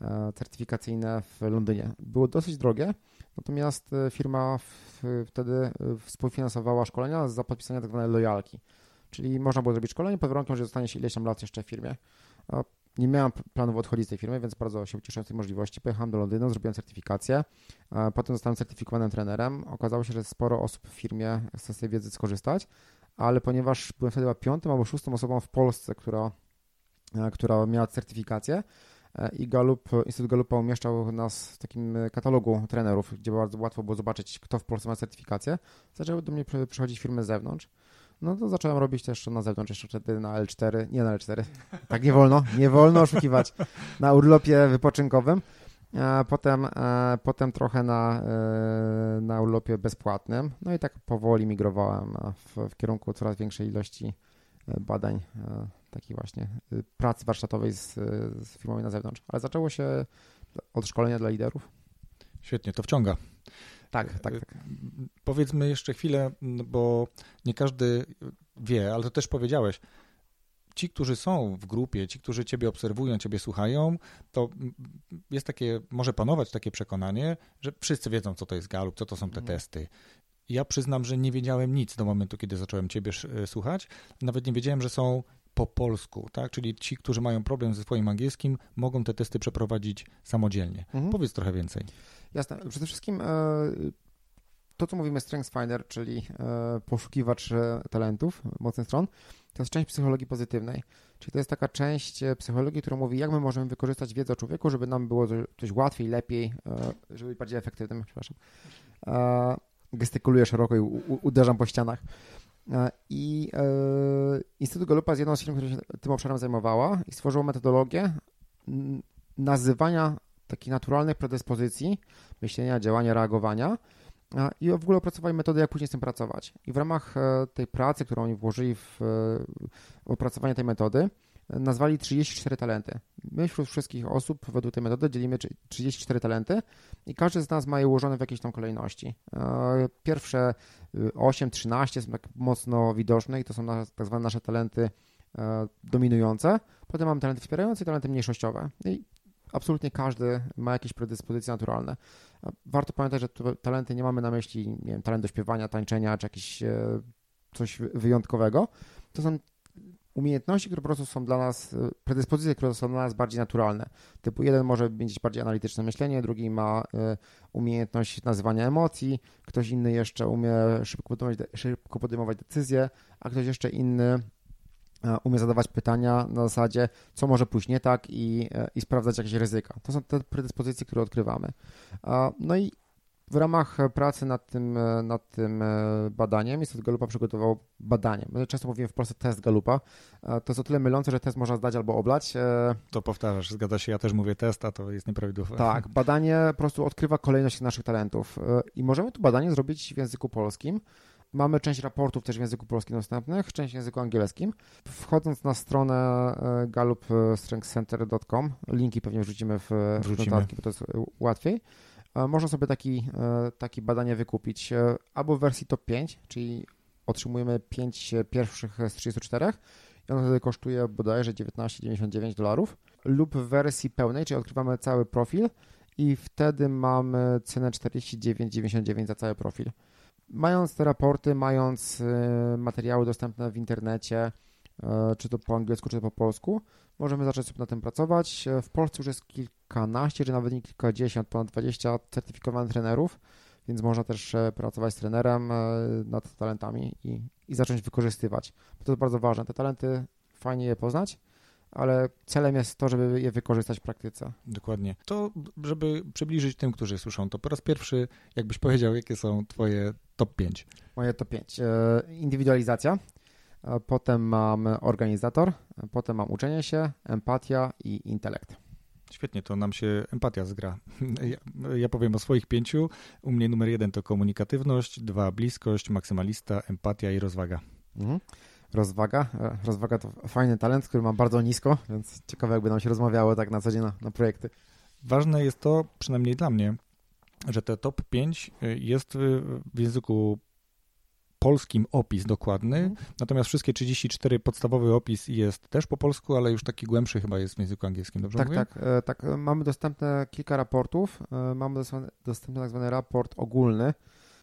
e, certyfikacyjne w Londynie. Było dosyć drogie, natomiast e, firma wtedy e, współfinansowała szkolenia za podpisanie tak zwanej lojalki. Czyli można było zrobić szkolenie pod warunkiem, że zostanie się ileś tam lat jeszcze w firmie. Nie miałem planów odchodzić z tej firmy, więc bardzo się ucieszyłem z tej możliwości. Pojechałem do Londynu, zrobiłem certyfikację, potem zostałem certyfikowanym trenerem. Okazało się, że sporo osób w firmie chce z tej wiedzy skorzystać ale ponieważ byłem wtedy piątym albo szóstą osobą w Polsce, która, e, która miała certyfikację e, i Galup, Instytut Galupa umieszczał nas w takim katalogu trenerów, gdzie bardzo łatwo było zobaczyć, kto w Polsce ma certyfikację, zaczęły do mnie przychodzić firmy z zewnątrz. No to zacząłem robić też na zewnątrz, jeszcze wtedy na L4, nie na L4, tak nie wolno, nie wolno oszukiwać, na urlopie wypoczynkowym. Potem, e, potem trochę na, e, na urlopie bezpłatnym. No i tak powoli migrowałem w, w kierunku coraz większej ilości e, badań, takiej właśnie pracy warsztatowej z, z firmami na zewnątrz. Ale zaczęło się od szkolenia dla liderów. Świetnie, to wciąga. Tak, tak, tak. Powiedzmy jeszcze chwilę, bo nie każdy wie, ale to też powiedziałeś, ci, którzy są w grupie, ci, którzy Ciebie obserwują, Ciebie słuchają, to jest takie, może panować takie przekonanie, że wszyscy wiedzą, co to jest Galup, co to są te mhm. testy. Ja przyznam, że nie wiedziałem nic do momentu, kiedy zacząłem Ciebie e, słuchać. Nawet nie wiedziałem, że są po polsku, tak? Czyli ci, którzy mają problem ze swoim angielskim, mogą te testy przeprowadzić samodzielnie. Mhm. Powiedz trochę więcej. Jasne. Przede wszystkim e, to, co mówimy Strengths Finder, czyli e, poszukiwacz talentów, mocnych stron, to jest część psychologii pozytywnej. Czyli to jest taka część e, psychologii, która mówi, jak my możemy wykorzystać wiedzę o człowieku, żeby nam było coś łatwiej, lepiej, e, żeby być bardziej efektywnym. Przepraszam. E, gestykuluję szeroko i uderzam po ścianach. I Instytut Galupa jest jedną z firm, która się tym obszarem zajmowała i stworzyło metodologię nazywania takich naturalnych predyspozycji, myślenia, działania, reagowania, i w ogóle opracowali metodę, jak później z tym pracować. I w ramach e, tej pracy, którą oni włożyli w e, opracowanie tej metody, nazwali 34 talenty. My wśród wszystkich osób według tej metody dzielimy 34 talenty i każdy z nas ma je ułożone w jakiejś tam kolejności. Pierwsze 8, 13 są tak mocno widoczne i to są tak zwane nasze talenty dominujące. Potem mamy talenty wspierające i talenty mniejszościowe. I absolutnie każdy ma jakieś predyspozycje naturalne. Warto pamiętać, że talenty nie mamy na myśli, nie wiem, talent do śpiewania, tańczenia, czy jakieś e, coś wyjątkowego. To są umiejętności, które po prostu są dla nas, e, predyspozycje, które są dla nas bardziej naturalne. Typu jeden może mieć bardziej analityczne myślenie, drugi ma e, umiejętność nazywania emocji, ktoś inny jeszcze umie szybko podejmować, szybko podejmować decyzje, a ktoś jeszcze inny umie zadawać pytania na zasadzie, co może pójść nie tak i, e, i sprawdzać jakieś ryzyka. To są te predyspozycje, które odkrywamy. No i w ramach pracy nad tym, e, nad tym e, badaniem Instytut Galupa przygotował badanie. Często mówimy w Polsce test Galupa. To jest o tyle mylące, że test można zdać albo oblać. To powtarzasz, zgadza się. Ja też mówię test, a to jest nieprawidłowe. Tak, badanie po prostu odkrywa kolejność naszych talentów. I możemy to badanie zrobić w języku polskim. Mamy część raportów też w języku polskim dostępnych, część w języku angielskim. Wchodząc na stronę e, gallupstrengthcenter.com, linki pewnie wrzucimy w, w notatki, bo to jest e, łatwiej. E, można sobie taki, taki badanie wykupić albo w wersji top 5, czyli otrzymujemy 5 pierwszych z 34 i ono wtedy kosztuje bodajże 19,99 dolarów, lub w wersji pełnej, czyli odkrywamy cały profil i wtedy mamy cenę 49,99 za cały profil. Mając te raporty, mając e, materiały dostępne w internecie, e, czy to po angielsku, czy to po polsku, możemy zacząć sobie na tym pracować. E, w Polsce już jest kilkanaście, czy nawet nie kilkadziesiąt, ponad 20 certyfikowanych trenerów, więc można też pracować z trenerem nad talentami i, i zacząć wykorzystywać. Bo to jest bardzo ważne. Te talenty fajnie je poznać, ale celem jest to, żeby je wykorzystać w praktyce. Dokładnie. To, żeby przybliżyć tym, którzy słyszą, to po raz pierwszy, jakbyś powiedział, jakie są Twoje top 5? Moje top 5. E, indywidualizacja, potem mam organizator, potem mam uczenie się, empatia i intelekt. Świetnie, to nam się empatia zgra. Ja, ja, powiem o swoich pięciu. U mnie numer jeden to komunikatywność, dwa bliskość, maksymalista, empatia i rozwaga. Mhm rozwaga. E, rozwaga to fajny talent, który mam bardzo nisko, więc ciekawe jakby nam się rozmawiało tak na co dzień na, na projekty. Ważne jest to, przynajmniej dla mnie, że te top 5 e, jest w języku polskim opis dokładny, mhm. natomiast wszystkie 34 podstawowy opis jest też po polsku, ale już taki głębszy chyba jest w języku angielskim, dobrze tak, mówię? Tak, e, tak. Mamy dostępne kilka raportów. Mamy dostępny tak zwany raport ogólny.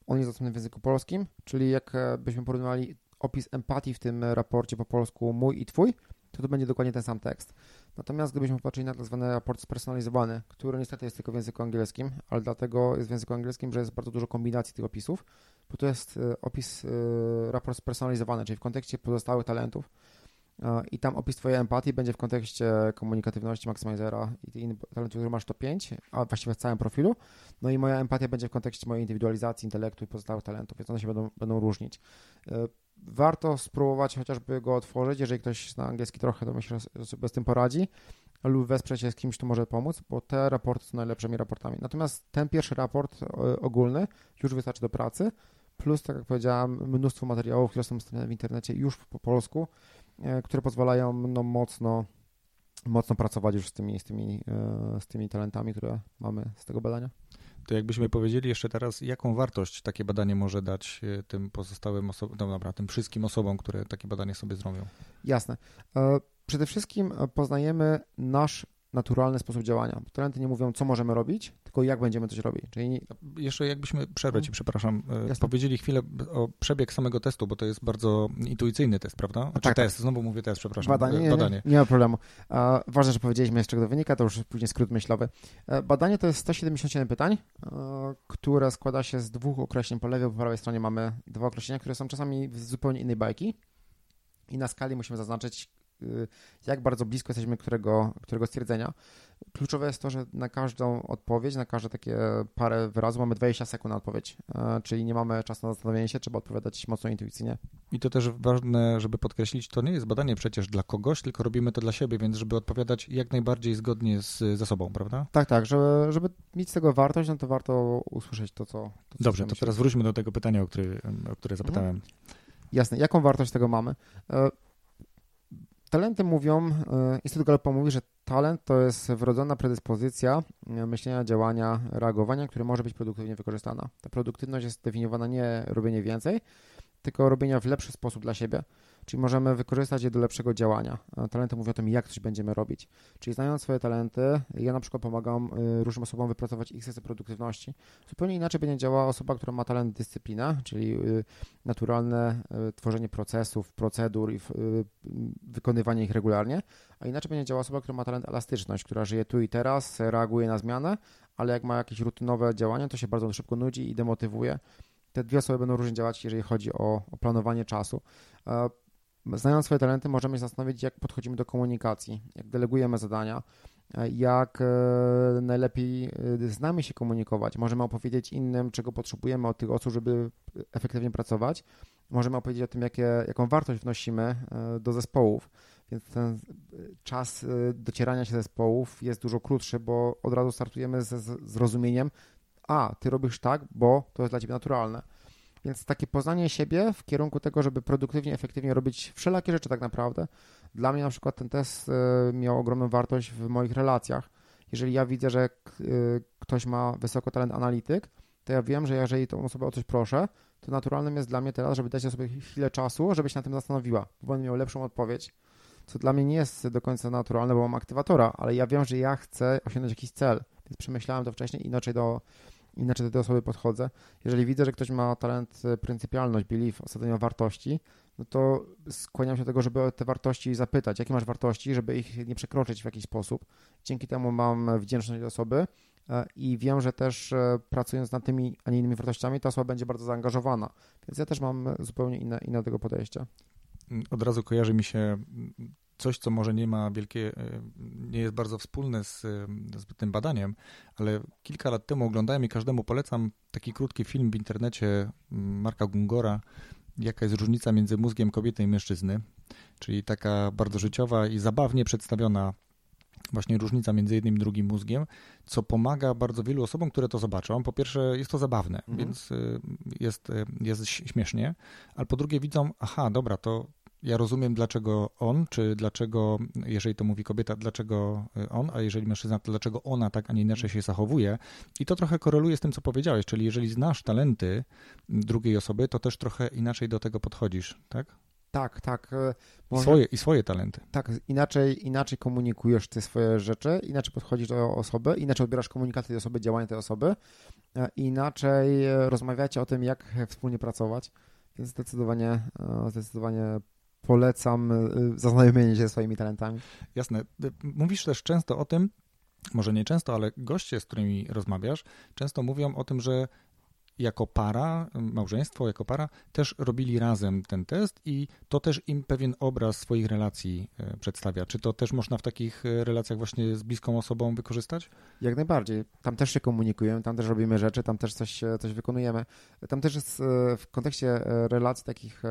On jest dostępny w języku polskim, czyli jak byśmy porównywali opis empatii w tym raporcie po polsku mój i twój, to to będzie dokładnie ten sam tekst. Natomiast gdybyśmy popatrzyli na tak zwany raport spersonalizowany, który niestety jest tylko w języku angielskim, ale dlatego jest w języku angielskim, że jest bardzo dużo kombinacji tych opisów, bo to jest e, opis, e, raport spersonalizowany, czyli w kontekście pozostałych talentów e, i tam opis twojej empatii będzie w kontekście komunikatywności maksymalizera i tych innych talentów, które masz to 5, a właściwie w całym profilu. No i moja empatia będzie w kontekście mojej indywidualizacji, intelektu i pozostałych talentów, więc one się będą, będą różnić warto spróbować chociażby go otworzyć, jeżeli ktoś zna angielski trochę, to myślę, że sobie z tym poradzi lub wesprzeć się z kimś, kto może pomóc, bo te raporty są najlepszymi raportami. Natomiast ten pierwszy raport e, ogólny już wystarczy do pracy, plus, tak jak powiedziałem, mnóstwo materiałów, które są dostępne w internecie już po polsku, e, które pozwalają no, mocno, mocno pracować już z tymi, z, tymi, e, z tymi talentami, które mamy z tego badania to jakbyśmy powiedzieli jeszcze teraz, jaką wartość takie badanie może dać e, tym pozostałym osobom, no dobra, tym wszystkim osobom, które takie badanie sobie zrobią? Jasne. E, przede wszystkim poznajemy nasz naturalny sposób działania. Talenty nie mówią, co możemy robić, tylko jak będziemy coś robić. Czyli... Jeszcze jakbyśmy, przerwę ci, przepraszam, e, Jasne. powiedzieli chwilę o przebieg samego testu, bo to jest bardzo intuicyjny test, prawda? Znaczy tak, test, tak. znowu mówię test, przepraszam. Badanie, nie, badanie. Nie, nie, ma problemu. E, ważne, że powiedzieliśmy, z czego to wynika, to już później skrót myślowy. E, badanie to jest 177 pytań, które składa się z dwóch określeń. Po lewej, po prawej stronie mamy dwa określenia, które są czasami z zupełnie innej bajki i na skali musimy zaznaczyć, jak bardzo blisko jesteśmy którego, którego stwierdzenia. Kluczowe jest to, że na każdą odpowiedź, na każde takie parę wyrazów mamy 20 sekund na odpowiedź, e, czyli nie mamy czasu na zastanowienie się, trzeba odpowiadać mocno intuicyjnie. I to też ważne, żeby podkreślić, to nie jest badanie przecież dla kogoś, tylko robimy to dla siebie, więc żeby odpowiadać jak najbardziej zgodnie z zasobą, prawda? Tak, tak, żeby, żeby mieć z tego wartość, no to warto usłyszeć to, co... To, co Dobrze, to teraz wróćmy do tego pytania, o które, o które zapytałem. Mhm. Jasne, jaką wartość tego mamy? E, talenty mówią, Instytut Gallupa mówi, że talent to jest wrodzona predyspozycja myślenia, działania, reagowania, które może być produktywnie wykorzystana. Ta produktywność jest definiowana nie robienie więcej, tylko robienia w lepszy sposób dla siebie. Czyli możemy wykorzystać je do lepszego działania. Talenty mówią o tym, jak coś będziemy robić. Czyli znając swoje talenty, ja na przykład pomagam y, różnym osobom wypracować ich sesję produktywności. Zupełnie inaczej będzie działała osoba, która ma talent dyscyplina, czyli y, naturalne tworzenie procesów, procedur i wykonywanie ich regularnie, a inaczej będzie działała osoba, która ma talent elastyczność, która żyje tu i teraz, reaguje na zmianę, ale jak ma jakieś rutynowe działania, to się bardzo szybko nudzi i demotywuje te dwie osoby będą różnie działać, jeżeli chodzi o, o planowanie czasu. E, znając swoje talenty, możemy się zastanowić, jak podchodzimy do komunikacji, jak delegujemy zadania, e, jak e, najlepiej z nami się komunikować. Możemy opowiedzieć innym, czego potrzebujemy od tych osób, żeby efektywnie pracować. Możemy opowiedzieć o tym, jakie, jaką wartość wnosimy do zespołów. Więc ten czas docierania się zespołów jest dużo krótszy, bo od razu startujemy ze zrozumieniem, a, ty robisz tak, bo to jest dla ciebie naturalne. Więc takie poznanie siebie w kierunku tego, żeby produktywnie, efektywnie robić wszelakie rzeczy tak naprawdę. Dla mnie na przykład ten test e, miał ogromną wartość w moich relacjach. Jeżeli ja widzę, że e, ktoś ma wysoko talent analityk, to ja wiem, że jeżeli tą osobę o coś proszę, to naturalnym jest dla mnie teraz, żeby dać sobie chwilę czasu, żeby się na tym zastanowiła, bo będę miał lepszą odpowiedź. Co dla mnie nie jest do końca naturalne, bo mam aktywatora, ale ja wiem, że ja chcę osiągnąć jakiś cel, więc przemyślałem to wcześniej inaczej do, inaczej do tej osoby podchodzę. Jeżeli widzę, że ktoś ma talent, e, pryncypialność, belief, osadzenia wartości, no to skłaniam się do tego, żeby te wartości zapytać, jakie masz wartości, żeby ich nie przekroczyć w jakiś sposób. Dzięki temu mam wdzięczność do osoby e, i wiem, że też e, pracując nad tymi, a nie innymi wartościami, ta osoba będzie bardzo zaangażowana. Więc ja też mam zupełnie inne, inne tego podejście. Od razu kojarzy mi się coś, co może nie ma wielkie, e, nie jest bardzo wspólne z, e, z tym badaniem, ale kilka lat temu oglądałem i każdemu polecam taki krótki film w internecie Marka Gungora, jaka jest różnica między mózgiem kobiety i mężczyzny, czyli taka bardzo życiowa i zabawnie przedstawiona właśnie różnica między jednym i drugim mózgiem, co pomaga bardzo wielu osobom, które to zobaczą. Po pierwsze, jest to zabawne, mhm. więc e, jest, jest śmiesznie, ale po drugie widzą, aha, dobra, to ja rozumiem, dlaczego on, czy dlaczego, jeżeli to mówi kobieta, dlaczego on, a jeżeli mężczyzna, to dlaczego ona tak, a nie inaczej się zachowuje. I to trochę koreluje z tym, co powiedziałeś, czyli jeżeli znasz talenty drugiej osoby, to też trochę inaczej do tego podchodzisz, tak? Tak, tak. E, może... Swoje, I swoje talenty. Tak, inaczej, inaczej komunikujesz ty swoje rzeczy, inaczej podchodzisz do osoby, inaczej odbierasz komunikaty tej osoby, działania tej osoby, e, inaczej rozmawiacie o tym, jak wspólnie pracować. Więc zdecydowanie, e, zdecydowanie polecam y, zaznajomienie się swoimi talentami. Jasne. Mówisz też często o tym, może nie często, ale goście, z którymi rozmawiasz, często mówią o tym, że jako para, małżeństwo jako para, też robili razem ten test i to też im pewien obraz swoich relacji e, przedstawia. Czy to też można w takich e, relacjach właśnie z bliską osobą wykorzystać? Jak najbardziej. Tam też się komunikujemy, tam też robimy rzeczy, tam też coś, coś wykonujemy. Tam też jest e, w kontekście relacji takich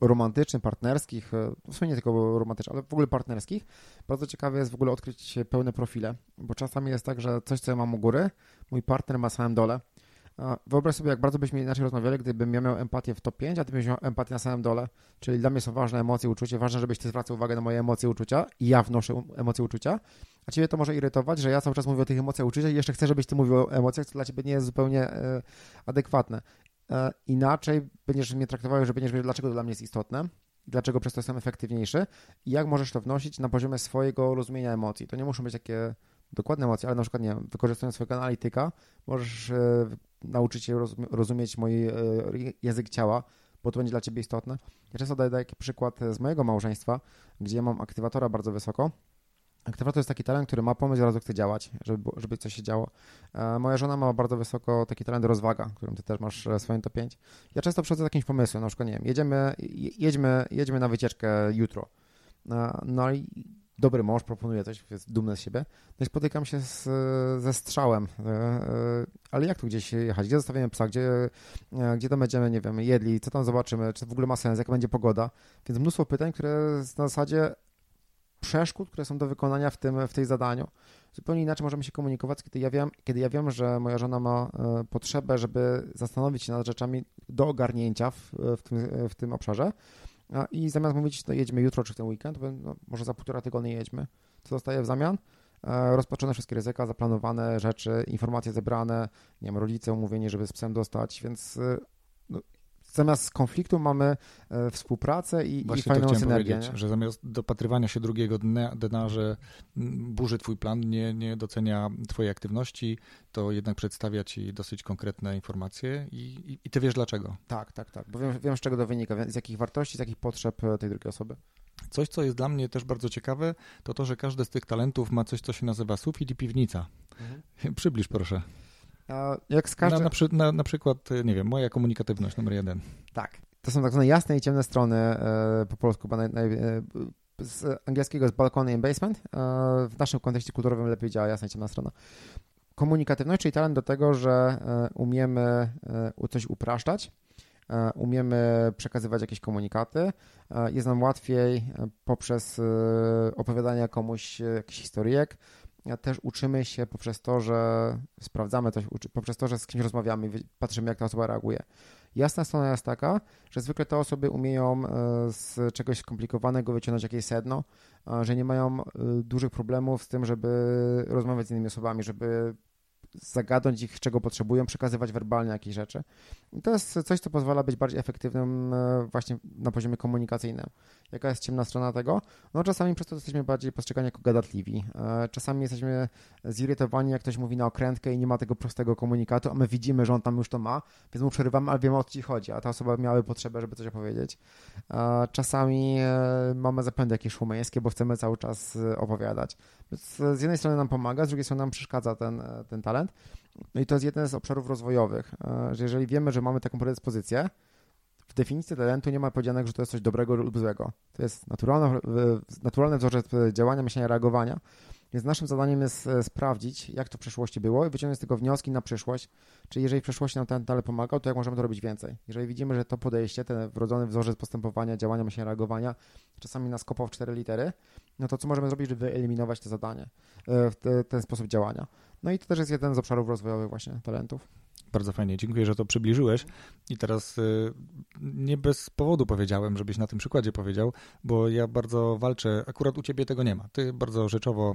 romantycznych, partnerskich, w sumie nie tylko romantycznych, ale w ogóle partnerskich, bardzo ciekawe jest w ogóle odkryć pełne profile, bo czasami jest tak, że coś, co ja mam u góry, mój partner ma samym dole, Wyobraź sobie, jak bardzo byśmy inaczej rozmawiali, gdybym ja miał empatię w top 5, a ty byś miał empatię na samym dole. Czyli dla mnie są ważne emocje, uczucie. Ważne, żebyś ty zwracał uwagę na moje emocje, uczucia i ja wnoszę emocje, uczucia. A ciebie to może irytować, że ja cały czas mówię o tych emocjach, uczuciach i jeszcze chcę, żebyś ty mówił o emocjach, co dla ciebie nie jest zupełnie e, adekwatne. E, inaczej będziesz mnie traktował, że będziesz wiedział, dlaczego to dla mnie jest istotne, dlaczego przez to jestem efektywniejszy i jak możesz to wnosić na poziomie swojego rozumienia emocji. To nie muszą być takie dokładne emocje, ale na przykład, nie wykorzystując swojego analityka, możesz e, nauczyć się rozumieć mój e, język ciała, bo to będzie dla ciebie istotne. Ja często daję taki przykład z mojego małżeństwa, gdzie ja mam aktywatora bardzo wysoko. Aktywator jest taki talent, który ma pomysł, razu chce działać, żeby, żeby coś się działo. E, moja żona ma bardzo wysoko taki talent rozwaga, którym ty też masz swoim to 5. Ja często przychodzę z jakimś pomysłem, na przykład, nie wiem, jedziemy, jedźmy, jedźmy na wycieczkę jutro. No i dobry mąż proponuje coś, jest dumny z siebie, no i spotykam się z, ze strzałem, e, e, ale jak tu gdzieś jechać, gdzie zostawimy psa, gdzie, e, gdzie tam będziemy, nie wiem, jedli, co tam zobaczymy, czy w ogóle ma sens, jaka będzie pogoda, więc mnóstwo pytań, które na zasadzie przeszkód, które są do wykonania w tym, w tej zadaniu. Zupełnie inaczej możemy się komunikować, kiedy ja wiem, kiedy ja wiem że moja żona ma potrzebę, żeby zastanowić się nad rzeczami do ogarnięcia w, w, tym, w tym obszarze, i zamiast mówić, no jedziemy jutro czy w ten weekend, no, może za półtora tygodnia jedźmy, co dostaję w zamian? E, rozpatrzone wszystkie ryzyka, zaplanowane rzeczy, informacje zebrane, nie wiem, rodzice umówieni, żeby z psem dostać, więc no, zamiast konfliktu mamy e, współpracę i, i fajną to synergię. że zamiast dopatrywania się drugiego dnia, dna, że burzy twój plan, nie, nie docenia twojej aktywności, to jednak przedstawia ci dosyć konkretne informacje i, i, i ty wiesz dlaczego. Tak, tak, tak, bo wiem, wiem z czego to wynika, z jakich wartości, z jakich potrzeb tej drugiej osoby. Coś, co jest dla mnie też bardzo ciekawe, to to, że każdy z tych talentów ma coś, co się nazywa sufit i piwnica. Mhm. Przybliż proszę. A jak z każdym... na, na, przy, na, na, przykład, nie wiem, moja komunikatywność numer jeden. Tak. To są tak zwane jasne i ciemne strony e, po polsku, bo naj, naj, e, z angielskiego jest balkony i basement. E, w naszym kontekście kulturowym lepiej działa jasna i ciemna strona. Komunikatywność, czyli talent do tego, że e, umiemy e, coś upraszczać, E, umiemy przekazywać jakieś komunikaty. Jest nam łatwiej poprzez opowiadanie komuś jakichś historyjek. Też uczymy się poprzez to, że sprawdzamy coś, poprzez to, że z kimś rozmawiamy patrzymy, jak ta osoba reaguje. Jasna strona jest taka, że zwykle te osoby umieją z czegoś skomplikowanego wyciągnąć jakieś sedno, że nie mają dużych problemów z tym, żeby rozmawiać z innymi osobami, żeby zagadnąć ich, czego potrzebują, przekazywać werbalnie jakieś rzeczy. I to jest coś, co pozwala być bardziej efektywnym e, właśnie na poziomie komunikacyjnym. Jaka jest ciemna strona tego? No czasami przez to jesteśmy bardziej postrzegani jako gadatliwi. E, czasami jesteśmy zirytowani, jak ktoś mówi na okrętkę i nie ma tego prostego komunikatu, a my widzimy, że on tam już to ma, więc mu przerywamy, ale wiemy o co ci chodzi, a ta osoba miałaby potrzebę, żeby coś opowiedzieć. E, czasami mamy zapędy jakieś szumeńskie, bo chcemy cały czas opowiadać. Więc z jednej strony nam pomaga, z drugiej strony nam przeszkadza ten, ten talent. No i to jest jeden z obszarów rozwojowych, e, że jeżeli wiemy, że mamy taką predyspozycję, w definicji talentu nie ma powiedzianego, że to jest coś dobrego lub złego. To jest naturalny, naturalny wzorzec działania, myślenia, reagowania. Więc naszym zadaniem jest e, sprawdzić, jak to w przeszłości było i wyciągnąć z tego wnioski na przyszłość. Czyli jeżeli w przeszłości nam ten talent pomagał, to jak możemy to robić więcej? Jeżeli widzimy, że to podejście, ten wrodzony wzorzec postępowania, działania, myślenia, reagowania czasami nas kopał w cztery litery, no to co możemy zrobić, żeby wyeliminować to zadanie, e, ten sposób działania? No i to też jest jeden z obszarów rozwojowych właśnie talentów. Bardzo fajnie, dziękuję, że to przybliżyłeś. I teraz y, nie bez powodu powiedziałem, żebyś na tym przykładzie powiedział, bo ja bardzo walczę, akurat u ciebie tego nie ma. Ty bardzo rzeczowo,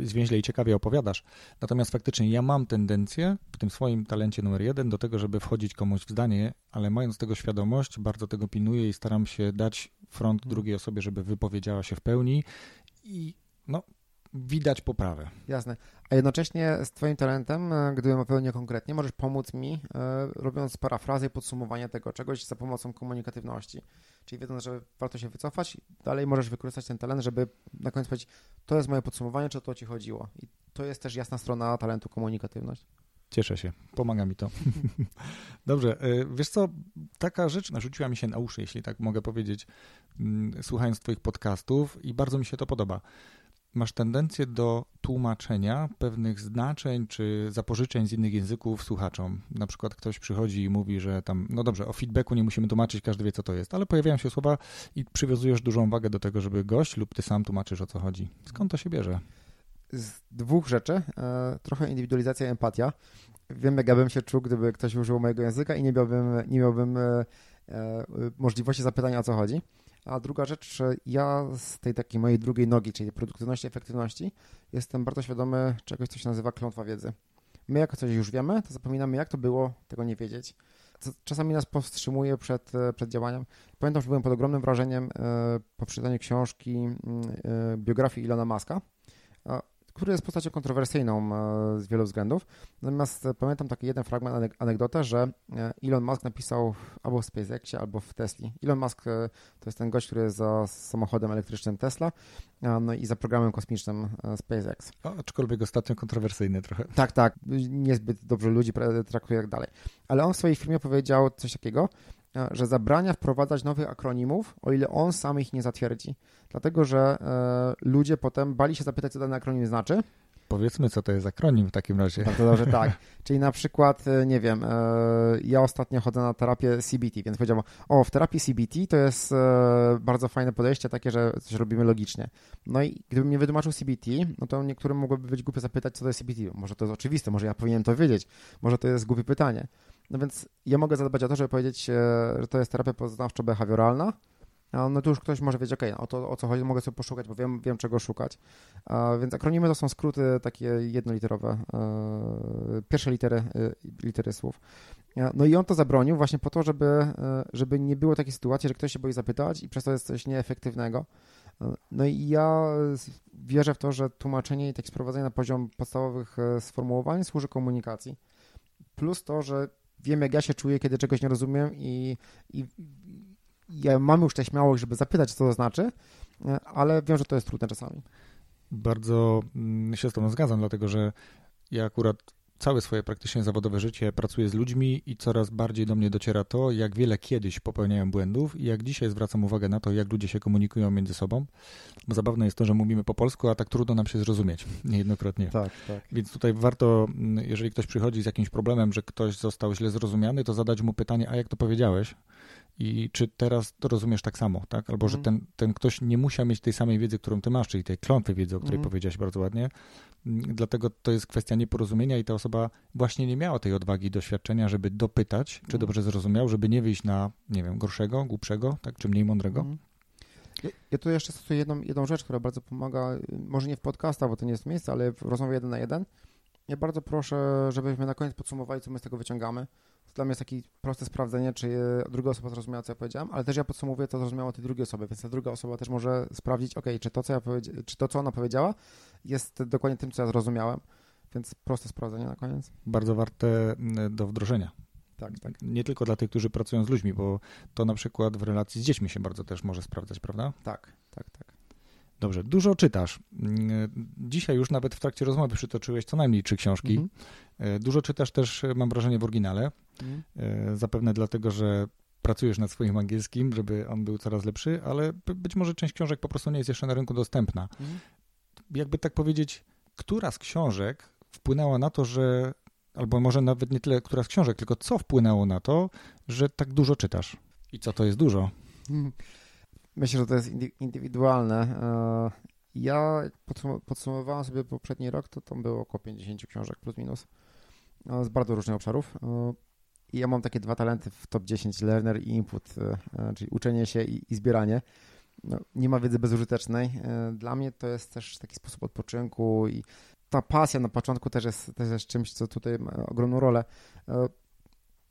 y, zwięźle i ciekawie opowiadasz. Natomiast faktycznie ja mam tendencję w tym swoim talencie numer jeden do tego, żeby wchodzić komuś w zdanie, ale mając tego świadomość, bardzo tego pinuję i staram się dać front drugiej osobie, żeby wypowiedziała się w pełni i no, widać poprawę. Jasne. A jednocześnie z Twoim talentem, e, gdybym opowiedział konkretnie, możesz pomóc mi, e, robiąc parafrazę i podsumowanie tego czegoś za pomocą komunikatywności. Czyli wiedząc, że warto się wycofać, dalej możesz wykorzystać ten talent, żeby na koniec powiedzieć, to jest moje podsumowanie, czy o to Ci chodziło. I to jest też jasna strona talentu komunikatywność. Cieszę się, pomaga mi to. Dobrze, e, wiesz co, taka rzecz narzuciła mi się na uszy, jeśli tak mogę powiedzieć, mm, słuchając Twoich podcastów i bardzo mi się to podoba masz tendencję do tłumaczenia pewnych znaczeń czy zapożyczeń z innych języków słuchaczom. Na przykład ktoś przychodzi i mówi, że tam, no dobrze, o feedbacku nie musimy tłumaczyć, każdy wie co to jest, ale pojawiają się słowa i przywiązujesz dużą wagę do tego, żeby gość lub ty sam tłumaczysz o co chodzi. Skąd to się bierze? Z dwóch rzeczy. E, trochę indywidualizacja i empatia. Wiem, jak ja bym się czuł, gdyby ktoś użył mojego języka i nie miałbym, nie miałbym e, e, możliwości zapytania o co chodzi. A druga rzecz, ja z tej takiej mojej drugiej nogi, czyli produktywności, efektywności, jestem bardzo świadomy czegoś, co się nazywa klątwa wiedzy. My jako coś już wiemy, to zapominamy, jak to było, tego nie wiedzieć. Czasami nas powstrzymuje przed, przed działaniem. Pamiętam, że byłem pod ogromnym wrażeniem e, po przeczytaniu książki mm, e, biografii Ilona Maska który jest postacią kontrowersyjną e, z wielu względów. Natomiast e, pamiętam taki jeden fragment, anegdotę, że e, Elon Musk napisał albo w SpaceXie, albo w Tesli. Elon Musk to jest ten gość, który jest za samochodem elektrycznym Tesla no i za programem kosmicznym SpaceX. O, aczkolwiek ostatnio kontrowersyjny trochę. Tak, tak. Niezbyt dobrze ludzi traktuje jak dalej. Ale on w swojej filmie powiedział coś takiego, że zabrania wprowadzać nowych akronimów, o ile on sam ich nie zatwierdzi. Dlatego, że e, ludzie potem bali się zapytać, co dany akronim znaczy. Powiedzmy, co to jest akronim w takim razie. Bardzo dobrze, tak. Czyli na przykład, e, nie wiem, e, ja ostatnio chodzę na terapię CBT, więc powiedziałem, o, w terapii CBT to jest e, bardzo fajne podejście, takie, że coś robimy logicznie. No i gdybym nie wytłumaczył CBT, no to niektórym mogłoby być głupie zapytać, co to jest CBT. Może to jest oczywiste, może ja powinienem to wiedzieć, może to jest głupie pytanie. No więc ja mogę zadbać o to, żeby powiedzieć, że to jest terapia poznawczo-behawioralna, no to już ktoś może wiedzieć, ok, no, o, to, o co chodzi, mogę sobie poszukać, bo wiem, wiem czego szukać. Więc akronimy to są skróty takie jednoliterowe, pierwsze litery, litery słów. No i on to zabronił właśnie po to, żeby, żeby nie było takiej sytuacji, że ktoś się boi zapytać i przez to jest coś nieefektywnego. No i ja wierzę w to, że tłumaczenie i takie sprowadzenie na poziom podstawowych sformułowań służy komunikacji. Plus to, że wiem, jak ja się czuję, kiedy czegoś nie rozumiem i, i ja mam już tę śmiałość, żeby zapytać, co to znaczy, ale wiem, że to jest trudne czasami. Bardzo mm, się z Tobą zgadzam, dlatego że ja akurat całe swoje praktycznie zawodowe życie pracuję z ludźmi i coraz bardziej do mnie dociera to, jak wiele kiedyś popełniałem błędów i jak dzisiaj zwracam uwagę na to, jak ludzie się komunikują między sobą. Bo zabawne jest to, że mówimy po polsku, a tak trudno nam się zrozumieć niejednokrotnie. Tak, tak. Więc tutaj warto, mm, jeżeli ktoś przychodzi z jakimś problemem, że ktoś został źle zrozumiany, to zadać mu pytanie, a jak to powiedziałeś? I czy teraz to rozumiesz tak samo, tak? Albo, mm. że mhm. ten, ten ktoś nie musiał mieć tej samej wiedzy, którą ty masz, czyli tej klątwy wiedzy, o której mm. powiedziałeś bardzo ładnie. Mm, dlatego to jest kwestia nieporozumienia i ta osoba właśnie nie miała tej odwagi i doświadczenia, żeby dopytać, czy mm. dobrze zrozumiał, żeby nie wyjść na, nie wiem, gorszego, głupszego, tak? Czy mniej mądrego. Mhm. Ja, ja tu jeszcze stosuję jedną, jedną rzecz, która bardzo pomaga, może nie w podcastach, bo to nie jest miejsce, ale w rozmowie jeden na jeden. Ja bardzo proszę, żebyśmy na koniec podsumowali, co my z tego wyciągamy dla mnie jest takie proste sprawdzenie, czy druga osoba zrozumiała, co ja powiedziałem, ale też ja podsumowuję, co zrozumiała tej drugiej osoby, więc ta druga osoba też może sprawdzić, ok, czy to, co ja czy to, co ona powiedziała, jest dokładnie tym, co ja zrozumiałem. Więc proste sprawdzenie na koniec. Bardzo warte do wdrożenia. Tak, tak. Nie tylko dla tych, którzy pracują z ludźmi, bo to na przykład w relacji z dziećmi się bardzo też może sprawdzać, prawda? Tak, tak, tak. Dobrze, dużo czytasz. Dzisiaj już nawet w trakcie rozmowy przytoczyłeś co najmniej trzy książki. Mhm. E, dużo czytasz też, e, mam wrażenie, w oryginale. Mhm. E, zapewne dlatego, że pracujesz nad swoim angielskim, żeby on był coraz lepszy, ale być może część książek po prostu nie jest jeszcze na rynku dostępna. Mhm. Jakby tak powiedzieć, która z książek wpłynęła na to, że, albo może nawet nie tyle która z książek, tylko co wpłynęło na to, że tak dużo czytasz? I co to jest dużo? Myślę, że to jest indywidualne. Ja podsumowałem sobie poprzedni rok, to tam było około 50 książek plus minus z bardzo różnych obszarów. I ja mam takie dwa talenty w top 10, learner i input, e, e, czyli uczenie się i, i zbieranie. No, nie ma wiedzy bezużytecznej. E, dla mnie to jest też taki sposób odpoczynku i ta pasja na początku też jest, też jest czymś, co tutaj ma ogromną rolę.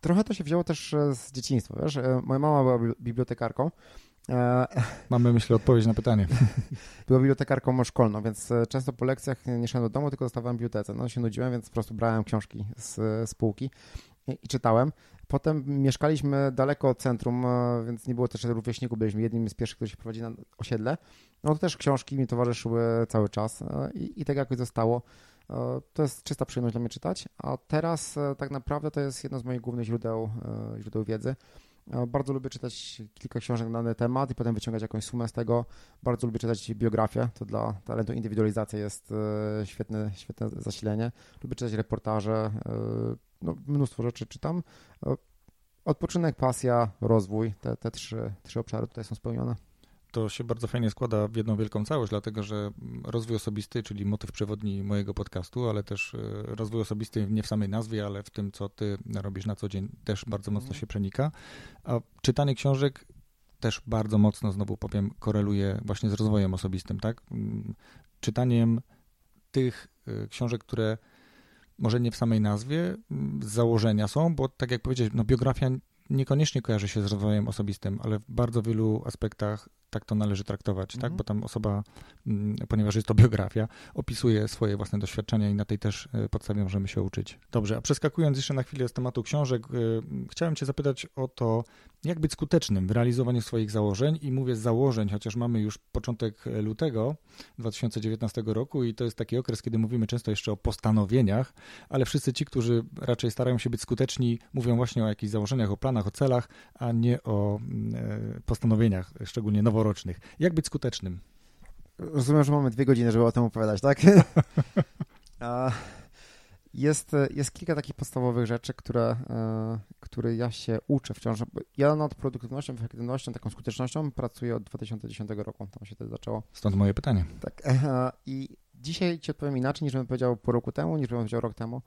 Trochę to się wzięło też z dzieciństwa, wiesz? Moja mama była bibliotekarką Mamy, myślę, odpowiedź na pytanie. Była bibliotekarką szkolną, więc często po lekcjach nie szedłem do domu, tylko zostawałem w bibliotece. No się nudziłem, więc po prostu brałem książki z, z półki i, czytałem. Potem mieszkaliśmy daleko od centrum, e, więc nie było też rówieśników, byliśmy jednym z pierwszych, którzy się prowadzili na osiedle. No to też książki mi towarzyszyły cały czas e, i, i tak jakoś zostało. To jest czysta przyjemność dla mnie czytać, a teraz tak naprawdę to jest jedno z moich głównych źródeł, źródeł wiedzy. Bardzo lubię czytać kilka książek na dany temat i potem wyciągać jakąś sumę z tego. Bardzo lubię czytać biografię, to dla talentu indywidualizacja jest e, świetne, świetne zasilenie. Lubię czytać reportaże, e, no, mnóstwo rzeczy czytam. E, odpoczynek, pasja, rozwój, te, te trzy, trzy obszary tutaj są spełnione to się bardzo fajnie składa w jedną wielką całość, dlatego że rozwój osobisty, czyli motyw przewodni mojego podcastu, ale też e, rozwój osobisty nie w samej nazwie, ale w tym, co ty robisz na co dzień, też bardzo mocno mhm. się przenika. A czytanie książek też bardzo mocno, znowu powiem, koreluje właśnie z rozwojem osobistym, tak? Mm, czytaniem tych e, książek, które może nie w samej nazwie, mm, z założenia są, bo tak jak powiedziałeś, no biografia niekoniecznie kojarzy się z rozwojem osobistym, ale w bardzo wielu aspektach tak to należy traktować, tak? Mhm. Bo tam osoba, mm, ponieważ jest to biografia, opisuje swoje własne doświadczenia i na tej też e, podstawie możemy się uczyć. Dobrze, a przeskakując jeszcze na chwilę z tematu książek, e, chciałem Cię zapytać o to, jak być skutecznym w realizowaniu swoich założeń i mówię założeń, chociaż mamy już początek lutego 2019 roku i to jest taki okres, kiedy mówimy często jeszcze o postanowieniach, ale wszyscy ci, którzy raczej starają się być skuteczni, mówią właśnie o jakichś założeniach, o planach, o celach, a nie o mm, e, postanowieniach, szczególnie noworocznych. Jak być skutecznym? Rozumiem, że mamy dwie godziny, żeby o tym opowiadać, tak? jest, jest kilka takich podstawowych rzeczy, które, e, które ja się uczę wciąż. Ja nad produktywnością, efektywnością, taką skutecznością pracuję od 2010 roku. Tam się to zaczęło. Stąd moje pytanie. Tak. E, I dzisiaj ci odpowiem inaczej, niż bym powiedział po roku temu, niż bym powiedział rok temu.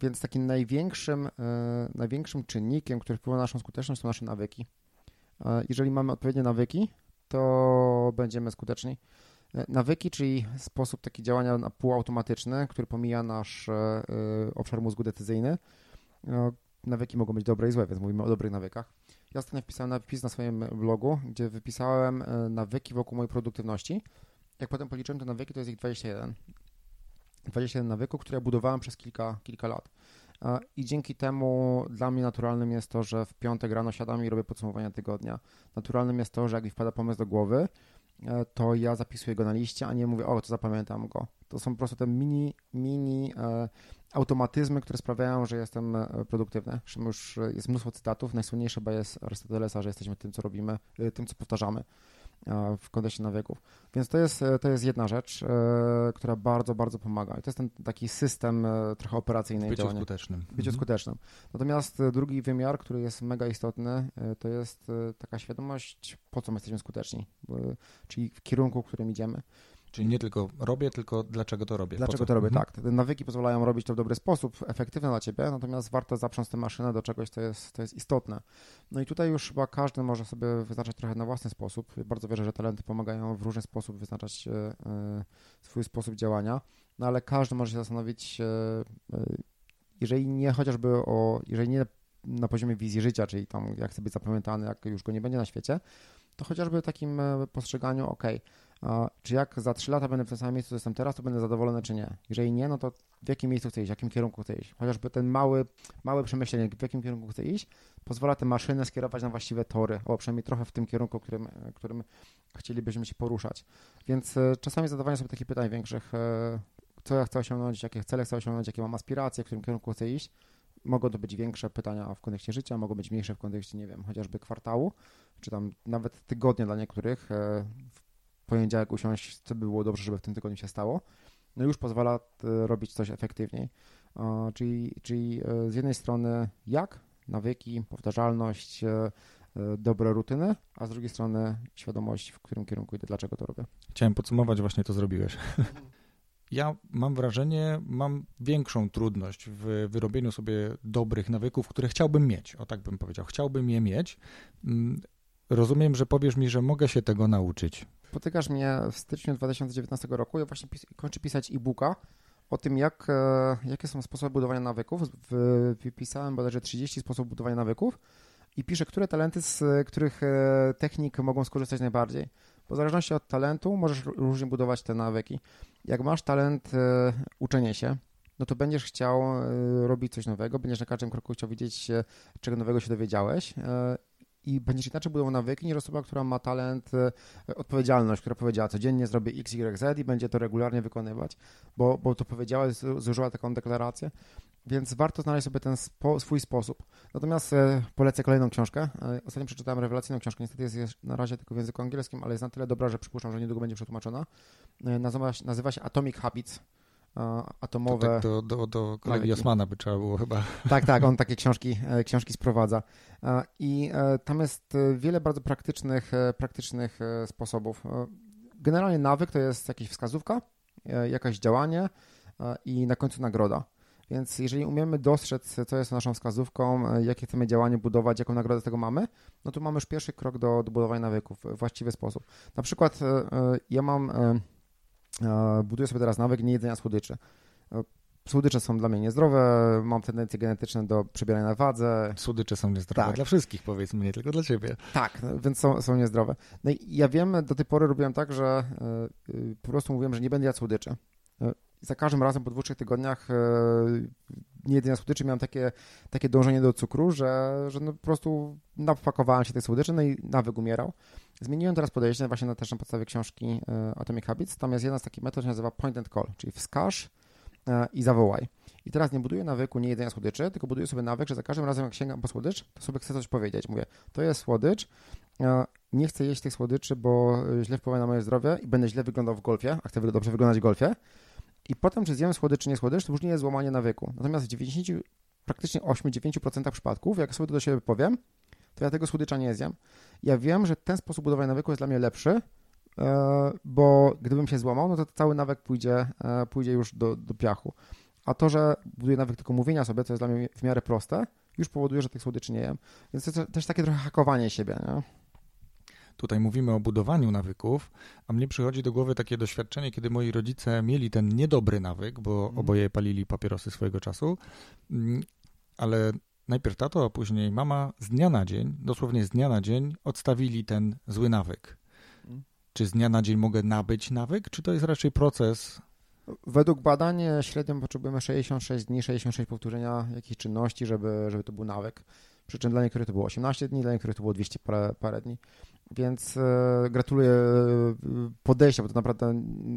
Więc takim największym, e, największym czynnikiem, który wpływa na naszą skuteczność, są nasze nawyki. Jeżeli mamy odpowiednie nawyki, to będziemy skuteczni. Nawyki, czyli sposób taki działania półautomatyczny, który pomija nasz obszar mózgu decyzyjny. Nawyki mogą być dobre i złe, więc mówimy o dobrych nawykach. Ja ostatnio wpisałem wpis na swoim blogu, gdzie wypisałem nawyki wokół mojej produktywności. Jak potem policzyłem te nawyki, to jest ich 21. 21 nawyków, które budowałem przez kilka, kilka lat. I dzięki temu dla mnie naturalnym jest to, że w piątek rano siadam i robię podsumowanie tygodnia. Naturalnym jest to, że jak mi wpada pomysł do głowy, e, to ja zapisuję go na liście, a nie mówię, o, to zapamiętam go. To są po prostu te mini, mini e, automatyzmy, które sprawiają, że jestem e, produktywny. Już jest mnóstwo cytatów. Najsłynniejszy chyba jest Arystotelesa, że jesteśmy tym, co robimy, tym, co powtarzamy w kontekście nawyków. Więc to jest, to jest jedna rzecz, e, która bardzo, bardzo pomaga. I to jest ten taki system e, trochę operacyjny. Bycie działania. skutecznym. Bycie mhm. skutecznym. Natomiast e, drugi wymiar, który jest mega istotny, to jest taka świadomość, po co my jesteśmy skuteczni, czyli w kierunku, w którym idziemy. Czyli nie tylko robię, tylko dlaczego to robię. Dlaczego to robię, mhm. tak. Te nawyki pozwalają robić to w dobry sposób, efektywne dla ciebie, natomiast warto zaprząc tę maszynę do czegoś, co jest, to jest istotne. No i tutaj już chyba każdy może sobie wyznaczać trochę na własny sposób. Bardzo wierzę, że talenty pomagają w różny sposób wyznaczać e, e, swój sposób działania, no ale każdy może się zastanowić, e, jeżeli nie chociażby o, jeżeli nie na poziomie wizji życia, czyli tam jak chcę być zapamiętany, jak już go nie będzie na świecie, to chociażby takim postrzeganiu, ok, czy jak za 3 lata będę w tym samym miejscu, co jestem teraz, to będę zadowolony, czy nie. Jeżeli nie, no to w jakim miejscu chcę iść, w jakim kierunku chcę iść. Chociażby ten mały, małe przemyślenie, w jakim kierunku chcę iść, pozwala tę maszynę skierować na właściwe tory, albo przynajmniej trochę w tym kierunku, którym, którym chcielibyśmy się poruszać. Więc e, czasami zadawanie sobie takich pytań większych, e, co ja chcę osiągnąć, jakie cele chcę osiągnąć, jakie mam aspiracje, w którym kierunku chcę iść. Mogą to być większe pytania w kontekście życia, mogą być mniejsze w kontekście, nie wiem, chociażby kwartału, czy tam nawet tygodnia dla niektórych. E, poniedziałek usiąść, co by było dobrze, żeby w tym tygodniu się stało, no już pozwala e, robić coś efektywniej. Czyli, czyli e, z jednej strony jak, nawyki, powtarzalność, e, dobre rutyny, a z drugiej strony świadomość, w którym kierunku idę, dlaczego to robię. Chciałem podsumować, właśnie to zrobiłeś. Ja mam wrażenie, mam większą trudność w wyrobieniu sobie dobrych nawyków, które chciałbym mieć. O tak bym powiedział. Chciałbym je mieć. Mm, rozumiem, że powiesz mi, że mogę się tego nauczyć spotykasz mnie w styczniu 2019 roku. Ja właśnie pis kończę pisać e-booka o tym, jak, e, jakie są sposoby budowania nawyków. Wypisałem bodajże 30 sposobów budowania nawyków i piszę, które talenty, z których e, technik mogą skorzystać najbardziej. Bo w zależności od talentu możesz różnie budować te nawyki. Jak masz talent e, uczenia się, no to będziesz chciał robić coś nowego, będziesz na każdym kroku chciał wiedzieć, czego nowego się dowiedziałeś i będziesz inaczej budował nawyki niż osoba, która ma talent, e, odpowiedzialność, która powiedziała codziennie zrobię X, Y, Z i będzie to regularnie wykonywać, bo, bo to powiedziała, zużyła taką deklarację. Więc warto znaleźć sobie ten spo, swój sposób. Natomiast e, polecę kolejną książkę. E, ostatnio przeczytałem rewelacyjną książkę. Niestety jest, na razie tylko w języku angielskim, ale jest na tyle dobra, że przypuszczam, że niedługo będzie przetłumaczona. Nazywa, nazywa się Atomic Habits atomowe. To tak do, do, do kolegi Osmana by trzeba było chyba. Tak, tak, on takie książki, e, książki sprowadza. I e, tam jest e, wiele bardzo praktycznych, praktycznych sposobów. Generalnie nawyk to jest jakaś wskazówka, jakieś działanie i na końcu nagroda. Więc jeżeli umiemy dostrzec, co jest naszą wskazówką, jakie chcemy działanie budować, jaką nagrodę z tego mamy, no to mamy już pierwszy krok do, do budowania nawyków w właściwy sposób. Na przykład ja mam buduję sobie teraz nawyk niejedzenia słodyczy. Słodycze są dla mnie niezdrowe, mam tendencje genetyczne do przebierania na wadze. Słodycze są niezdrowe tak. dla wszystkich, powiedzmy, nie tylko dla ciebie. Tak, więc są, są niezdrowe. No i ja wiem, do tej pory robiłem tak, że y, po prostu mówiłem, że nie będę jadł słodyczy. Za każdym razem po dwóch, trzech tygodniach y, niejedzenia słodyczy miałem takie, takie dążenie do cukru, że, że no po prostu napakowałem się tych słodyczy, no i nawyk umierał. Zmieniłem teraz podejście właśnie na, też na podstawie książki e, Atomic Habits. Tam jest jedna z takich metod, się nazywa point and call, czyli wskaż e, i zawołaj. I teraz nie buduję nawyku nie jedzenia słodyczy, tylko buduję sobie nawyk, że za każdym razem jak sięgam po słodycz, to sobie chcę coś powiedzieć. Mówię, to jest słodycz, e, nie chcę jeść tych słodyczy, bo źle wpływa na moje zdrowie i będę źle wyglądał w golfie, a chcę dobrze wyglądać w golfie. I potem, czy zjem słodycz, czy nie słodycz, to już nie jest złamanie nawyku. Natomiast w 90, praktycznie 8-9% przypadków, jak sobie to do siebie powiem, to ja tego słodycza nie zjem. Ja wiem, że ten sposób budowania nawyku jest dla mnie lepszy, e, bo gdybym się złamał, no to cały nawyk pójdzie, e, pójdzie już do, do piachu. A to, że buduję nawyk tylko mówienia sobie, co jest dla mnie w miarę proste, już powoduje, że tych słodyczy nie jem. Więc to jest też takie trochę hakowanie siebie, nie? Tutaj mówimy o budowaniu nawyków, a mnie przychodzi do głowy takie doświadczenie, kiedy moi rodzice mieli ten niedobry nawyk, bo mm. oboje palili papierosy swojego czasu, mm, ale najpierw tato, a później mama z dnia na dzień, dosłownie z dnia na dzień, odstawili ten zły nawyk. Mm. Czy z dnia na dzień mogę nabyć nawyk, czy to jest raczej proces Według badań średnio potrzebujemy 66 dni, 66 powtórzenia jakichś czynności, żeby, żeby to był nawyk. Przy czym dla niektórych to było 18 dni, dla niektórych to było 200 parę, parę dni. Więc e, gratuluję e, podejścia, bo to naprawdę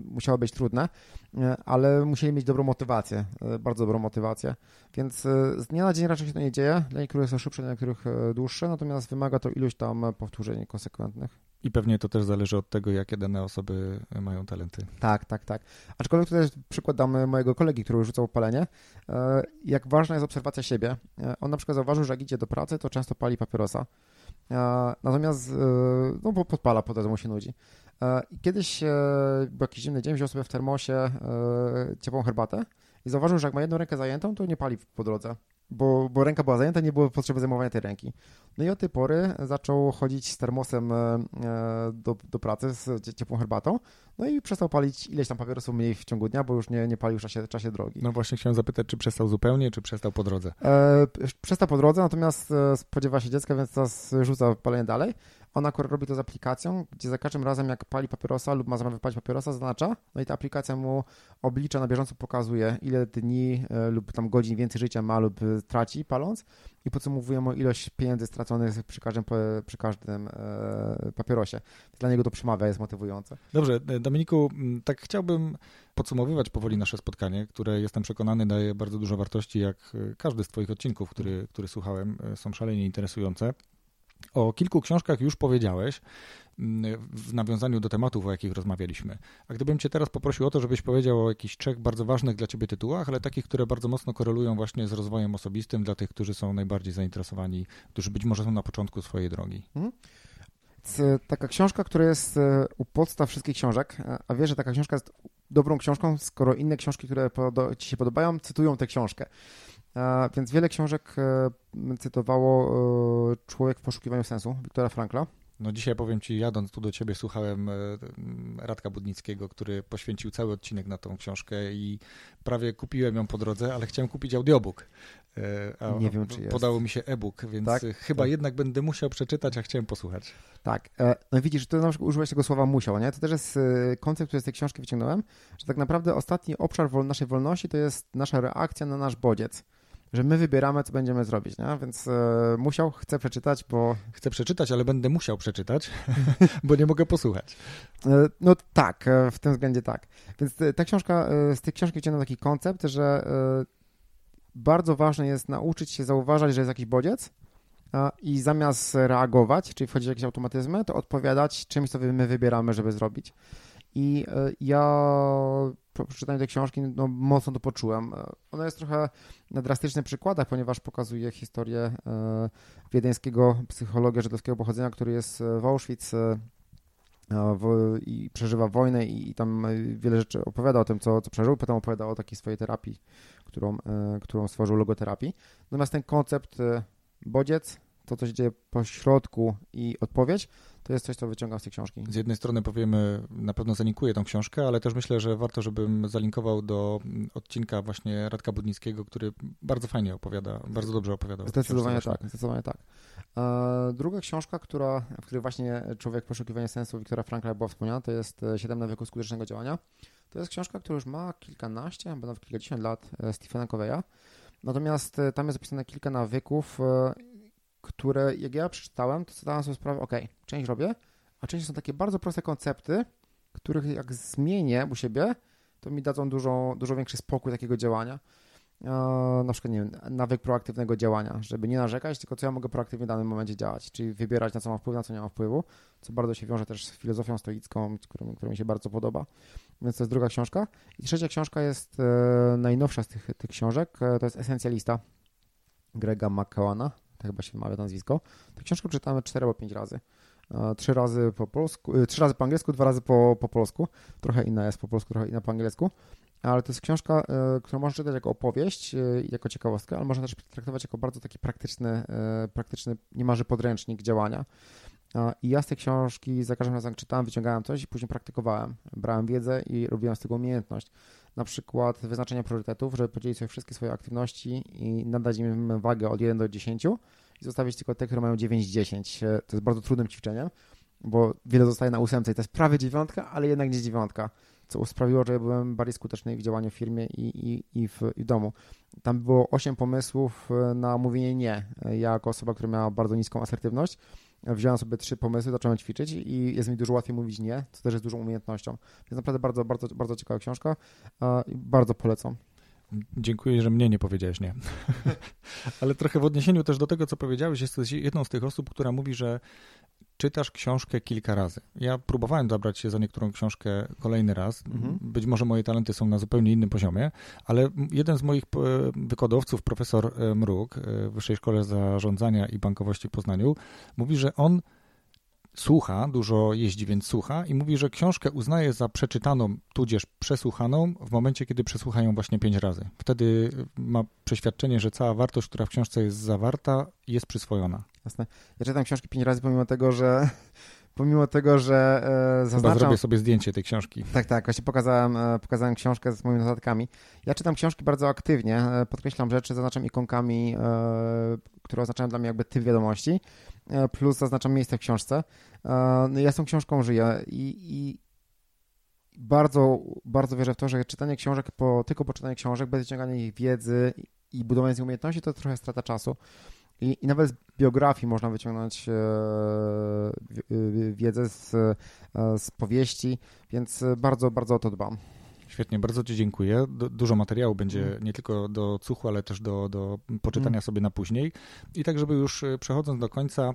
musiało być trudne, e, ale musieli mieć dobrą motywację, bardzo dobrą motywację. Więc z dnia na dzień raczej się to nie dzieje. Dla niektórych są szybsze, dla niektórych dłuższe, natomiast wymaga to iluś tam powtórzeń konsekwentnych. I pewnie to też zależy od tego, jakie dane osoby mają talenty. Tak, tak, tak. Aczkolwiek tutaj przykład damy mojego kolegi, który rzucał palenie. Jak ważna jest obserwacja siebie. On na przykład zauważył, że jak idzie do pracy, to często pali papierosa. E, natomiast, no bo podpala, po drodze mu się nudzi. Kiedyś był jakiś zimny dzień, wziął sobie w termosie ciepłą herbatę i zauważył, że jak ma jedną rękę zajętą, to nie pali po drodze bo, bo ręka była zajęta, nie było potrzeby zajmowania tej ręki. No i od tej pory zaczął chodzić z termosem e, do, do pracy z ciepłą herbatą, no i przestał palić ileś tam papierosów mniej w ciągu dnia, bo już nie, nie palił w czasie, czasie drogi. No właśnie chciałem zapytać, czy przestał zupełnie, czy przestał po drodze? E, przestał po drodze, natomiast e, spodziewa się dziecka, więc teraz rzuca palenie dalej. Ona akurat robi to z aplikacją, gdzie za każdym razem jak pali papierosa lub ma zamiar wypalić papierosa, zaznacza, no i ta aplikacja mu oblicza, na bieżąco pokazuje, ile dni e, lub tam godzin więcej życia ma lub e, traci paląc i podsumowuje mu ilość pieniędzy straconych przy każdym, przy każdym e, papierosie. Dla niego to przemawia, jest motywujące. Dobrze, Dominiku, tak chciałbym podsumowywać powoli nasze spotkanie, które jestem przekonany daje bardzo dużo wartości, jak każdy z Twoich odcinków, który, który słuchałem, są szalenie interesujące. O kilku książkach już powiedziałeś mm, w nawiązaniu do tematów, o jakich rozmawialiśmy. A gdybym Cię teraz poprosił o to, żebyś powiedział o jakichś trzech bardzo ważnych dla Ciebie tytułach, ale takich, które bardzo mocno korelują właśnie z rozwojem osobistym dla tych, którzy są najbardziej zainteresowani, którzy być może są na początku swojej drogi. Mhm. Taka książka, która jest e, u podstaw wszystkich książek, a wiesz, że taka książka jest dobrą książką, skoro inne książki, które Ci się podobają, cytują tę książkę. Więc wiele książek e, cytowało e, Człowiek w poszukiwaniu sensu Wiktora Frankla. No dzisiaj powiem Ci, jadąc tu do Ciebie, słuchałem e, Radka Budnickiego, który poświęcił cały odcinek na tą książkę i prawie kupiłem ją po drodze, ale chciałem kupić audiobook. A nie wiem, czy jest. Podało mi się e-book, więc tak? chyba tak. jednak będę musiał przeczytać, a chciałem posłuchać. Tak. No widzisz, to na przykład użyłeś tego słowa musiał, nie? To też jest koncept, który z tej książki wyciągnąłem, że tak naprawdę ostatni obszar naszej wolności to jest nasza reakcja na nasz bodziec że my wybieramy, co będziemy zrobić, nie? więc e, musiał, chcę przeczytać, bo... Chcę przeczytać, ale będę musiał przeczytać, bo nie mogę posłuchać. E, no tak, e, w tym względzie tak. Więc ta książka, z tej książki wyciągnąłem taki koncept, że bardzo ważne jest nauczyć się zauważać, że jest jakiś bodziec i zamiast reagować, czyli wchodzić w jakieś automatyzmy, to odpowiadać czymś, co my wybieramy, żeby zrobić. I ja po przeczytaniu tej książki no, mocno to poczułem. E, ona jest trochę na drastycznych przykładach, ponieważ pokazuje historię e, wiedeńskiego psychologa żydowskiego pochodzenia, który jest w Auschwitz w, i przeżywa wojnę i, i, tam wiele rzeczy opowiada o tym, co, co przeżył. Potem opowiada o takiej swojej terapii, którą, którą stworzył logoterapii. Natomiast ten koncept bodziec, to co się dzieje po środku i odpowiedź, to jest coś, co wyciągam z tej książki. Z jednej strony powiemy, na pewno zalinkuję tą książkę, ale też myślę, że warto, żebym zalinkował do odcinka właśnie Radka Budnickiego, który bardzo fajnie opowiada, bardzo dobrze opowiada. Zdecydowanie tak, zdecydowanie tak. E, druga książka, która, w której właśnie Człowiek poszukiwania sensu Wiktora Frankla była wspomniana, to jest e, Siedem nawyków skutecznego działania. To jest książka, która już ma kilkanaście, albo nawet kilkadziesiąt lat e, Stephena Coveya. Natomiast tam jest opisane kilka nawyków, które jak ja przeczytałem, to zdałem sobie sprawę, ok, część robię, a część są takie bardzo proste koncepty, których jak zmienię u siebie, to mi dadzą dużo, dużo większy spokój takiego działania. na przykład, nie wiem, nawyk proaktywnego działania, żeby nie narzekać, tylko co ja mogę proaktywnie w danym momencie działać, czyli wybierać na co mam wpływ, na co nie mam wpływu, co bardzo się wiąże też z filozofią stoicką, którą, która mi się bardzo podoba. Więc to jest druga książka. I trzecia książka jest e, najnowsza z tych, tych książek, e, to jest Esencjalista Grega McCallana tak chyba się wymawia nazwisko. Tę książkę czytamy 4 albo 5 razy. E, trzy razy po polsku, e, trzy razy po angielsku, dwa razy po, po polsku. Trochę inna jest po polsku, trochę inna po angielsku. Ale to jest książka, e, którą można czytać jako opowieść, jako ciekawostkę, ale można też traktować jako bardzo taki praktyczny, praktyczny niemalże podręcznik działania. I ja z tej książki za każdym razem czytałem, wyciągałem coś i później praktykowałem. Brałem wiedzę i robiłem z tego umiejętność. Na przykład wyznaczenia priorytetów, żeby podzielić sobie wszystkie swoje aktywności i nadać im wagę od 1 do 10 i zostawić tylko te, które mają 9-10. To jest bardzo trudnym ćwiczeniem, bo wiele zostaje na ósemce i to jest prawie dziewiątka, ale jednak nie dziewiątka co sprawiło, że byłem bardziej skuteczny w działaniu w firmie i, i, i, w, i w domu. Tam było 8 pomysłów e, na mówienie nie. Ja jako osoba, która miała bardzo niską asertywność, wziąłem sobie trzy pomysły, zacząłem ćwiczyć i jest mi dużo łatwiej mówić nie, co też jest dużą umiejętnością. Więc naprawdę bardzo, bardzo, bardzo ciekawa książka i bardzo polecam. Dziękuję, że mnie nie powiedziałeś nie. Ale trochę w odniesieniu też do tego, co powiedziałeś, jesteś jedną z tych osób, która mówi, że czytasz książkę kilka razy. Ja próbowałem zabrać się za niektórą książkę kolejny raz. Mhm. Być może moje talenty są na zupełnie innym poziomie, ale jeden z moich e, wykładowców, profesor e, Mruk e, w Wyższej Szkole Zarządzania i Bankowości w Poznaniu, mówi, że on słucha, dużo jeździ, więc słucha i mówi, że książkę uznaje za przeczytaną, tudzież przesłuchaną w momencie, kiedy przesłucha ją właśnie pięć razy. Wtedy ma przeświadczenie, że cała wartość, która w książce jest zawarta, jest przyswojona. Jasne. Ja czytam książki pięć razy, pomimo tego, że pomimo tego, że e, zaznaczam... Chyba zrobię sobie zdjęcie tej książki. Tak, tak, właśnie pokazałem, e, pokazałem książkę z moimi notatkami. Ja czytam książki bardzo aktywnie, e, podkreślam rzeczy, zaznaczam ikonkami, e, które oznaczają dla mnie jakby typ wiadomości, plus zaznaczam miejsce w książce. E, no ja z tą książką żyję i, i bardzo, bardzo wierzę w to, że czytanie książek, po, tylko po czytaniu książek, bez wyciągania ich wiedzy i budowania z umiejętności, to trochę strata czasu. I, I, nawet z biografii można wyciągnąć e, wiedzę z, e, z powieści, więc bardzo, bardzo o to dbam. Świetnie, bardzo Ci dziękuję. Dużo materiału będzie mm. nie tylko do cuchu, ale też do, do poczytania mm. sobie na później. I tak, żeby już e, przechodząc do końca,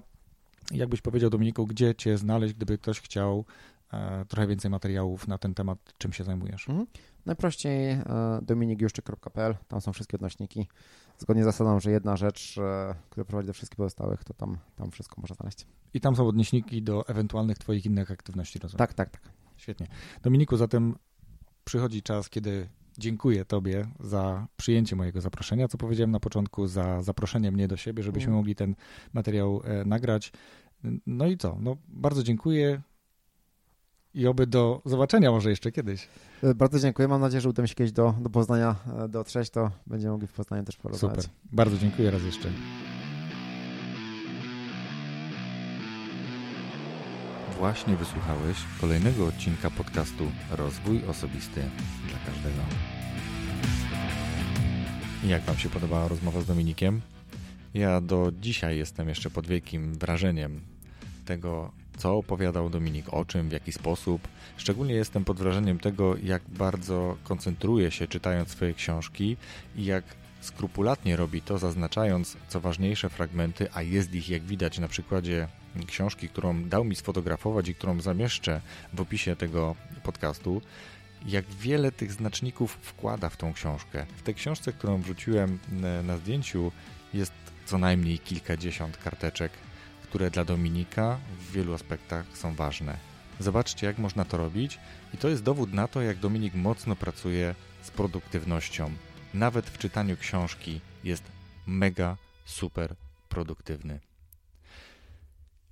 jakbyś powiedział Dominiku, gdzie Cię znaleźć, gdyby ktoś chciał e, trochę więcej materiałów na ten temat, czym się zajmujesz? Mm. Najprościej e, dominikjuszczyk.pl, tam są wszystkie odnośniki. Zgodnie z zasadą, że jedna rzecz, która prowadzi do wszystkich pozostałych, to tam, tam wszystko można znaleźć. I tam są odnośniki do ewentualnych Twoich innych aktywności, rozumiem? Tak, tak, tak. Świetnie. Dominiku, zatem przychodzi czas, kiedy dziękuję Tobie za przyjęcie mojego zaproszenia, co powiedziałem na początku, za zaproszenie mnie do siebie, żebyśmy mm. mogli ten materiał e, nagrać. No i co? No, bardzo dziękuję i oby do zobaczenia może jeszcze kiedyś. E, bardzo dziękuję. Mam nadzieję, że uda mi się kiedyś do, do Poznania e, dotrzeć, to będziemy mogli w Poznaniu też porozmawiać. Super. Bardzo dziękuję raz jeszcze. Właśnie wysłuchałeś kolejnego odcinka podcastu Rozwój Osobisty dla Każdego. Jak Wam się podobała rozmowa z Dominikiem? Ja do dzisiaj jestem jeszcze pod wielkim wrażeniem tego, co opowiadał Dominik, o czym, w jaki sposób. Szczególnie jestem pod wrażeniem tego, jak bardzo koncentruje się czytając swoje książki i jak skrupulatnie robi to, zaznaczając co ważniejsze fragmenty, a jest ich, jak widać na przykładzie książki, którą dał mi sfotografować i którą zamieszczę w opisie tego podcastu, jak wiele tych znaczników wkłada w tą książkę. W tej książce, którą wrzuciłem na zdjęciu, jest co najmniej kilkadziesiąt karteczek, które dla Dominika w wielu aspektach są ważne. Zobaczcie, jak można to robić, i to jest dowód na to, jak Dominik mocno pracuje z produktywnością. Nawet w czytaniu książki jest mega super produktywny.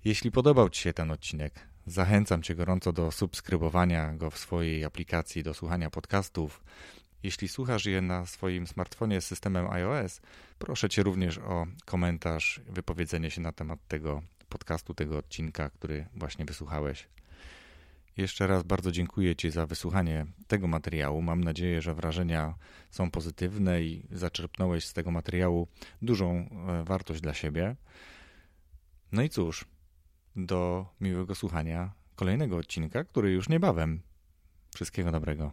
Jeśli podobał Ci się ten odcinek, zachęcam Cię gorąco do subskrybowania go w swojej aplikacji do słuchania podcastów. Jeśli słuchasz je na swoim smartfonie z systemem iOS, proszę Cię również o komentarz, wypowiedzenie się na temat tego podcastu, tego odcinka, który właśnie wysłuchałeś. Jeszcze raz bardzo dziękuję Ci za wysłuchanie tego materiału. Mam nadzieję, że wrażenia są pozytywne i zaczerpnąłeś z tego materiału dużą e, wartość dla siebie. No i cóż, do miłego słuchania kolejnego odcinka, który już niebawem. Wszystkiego dobrego.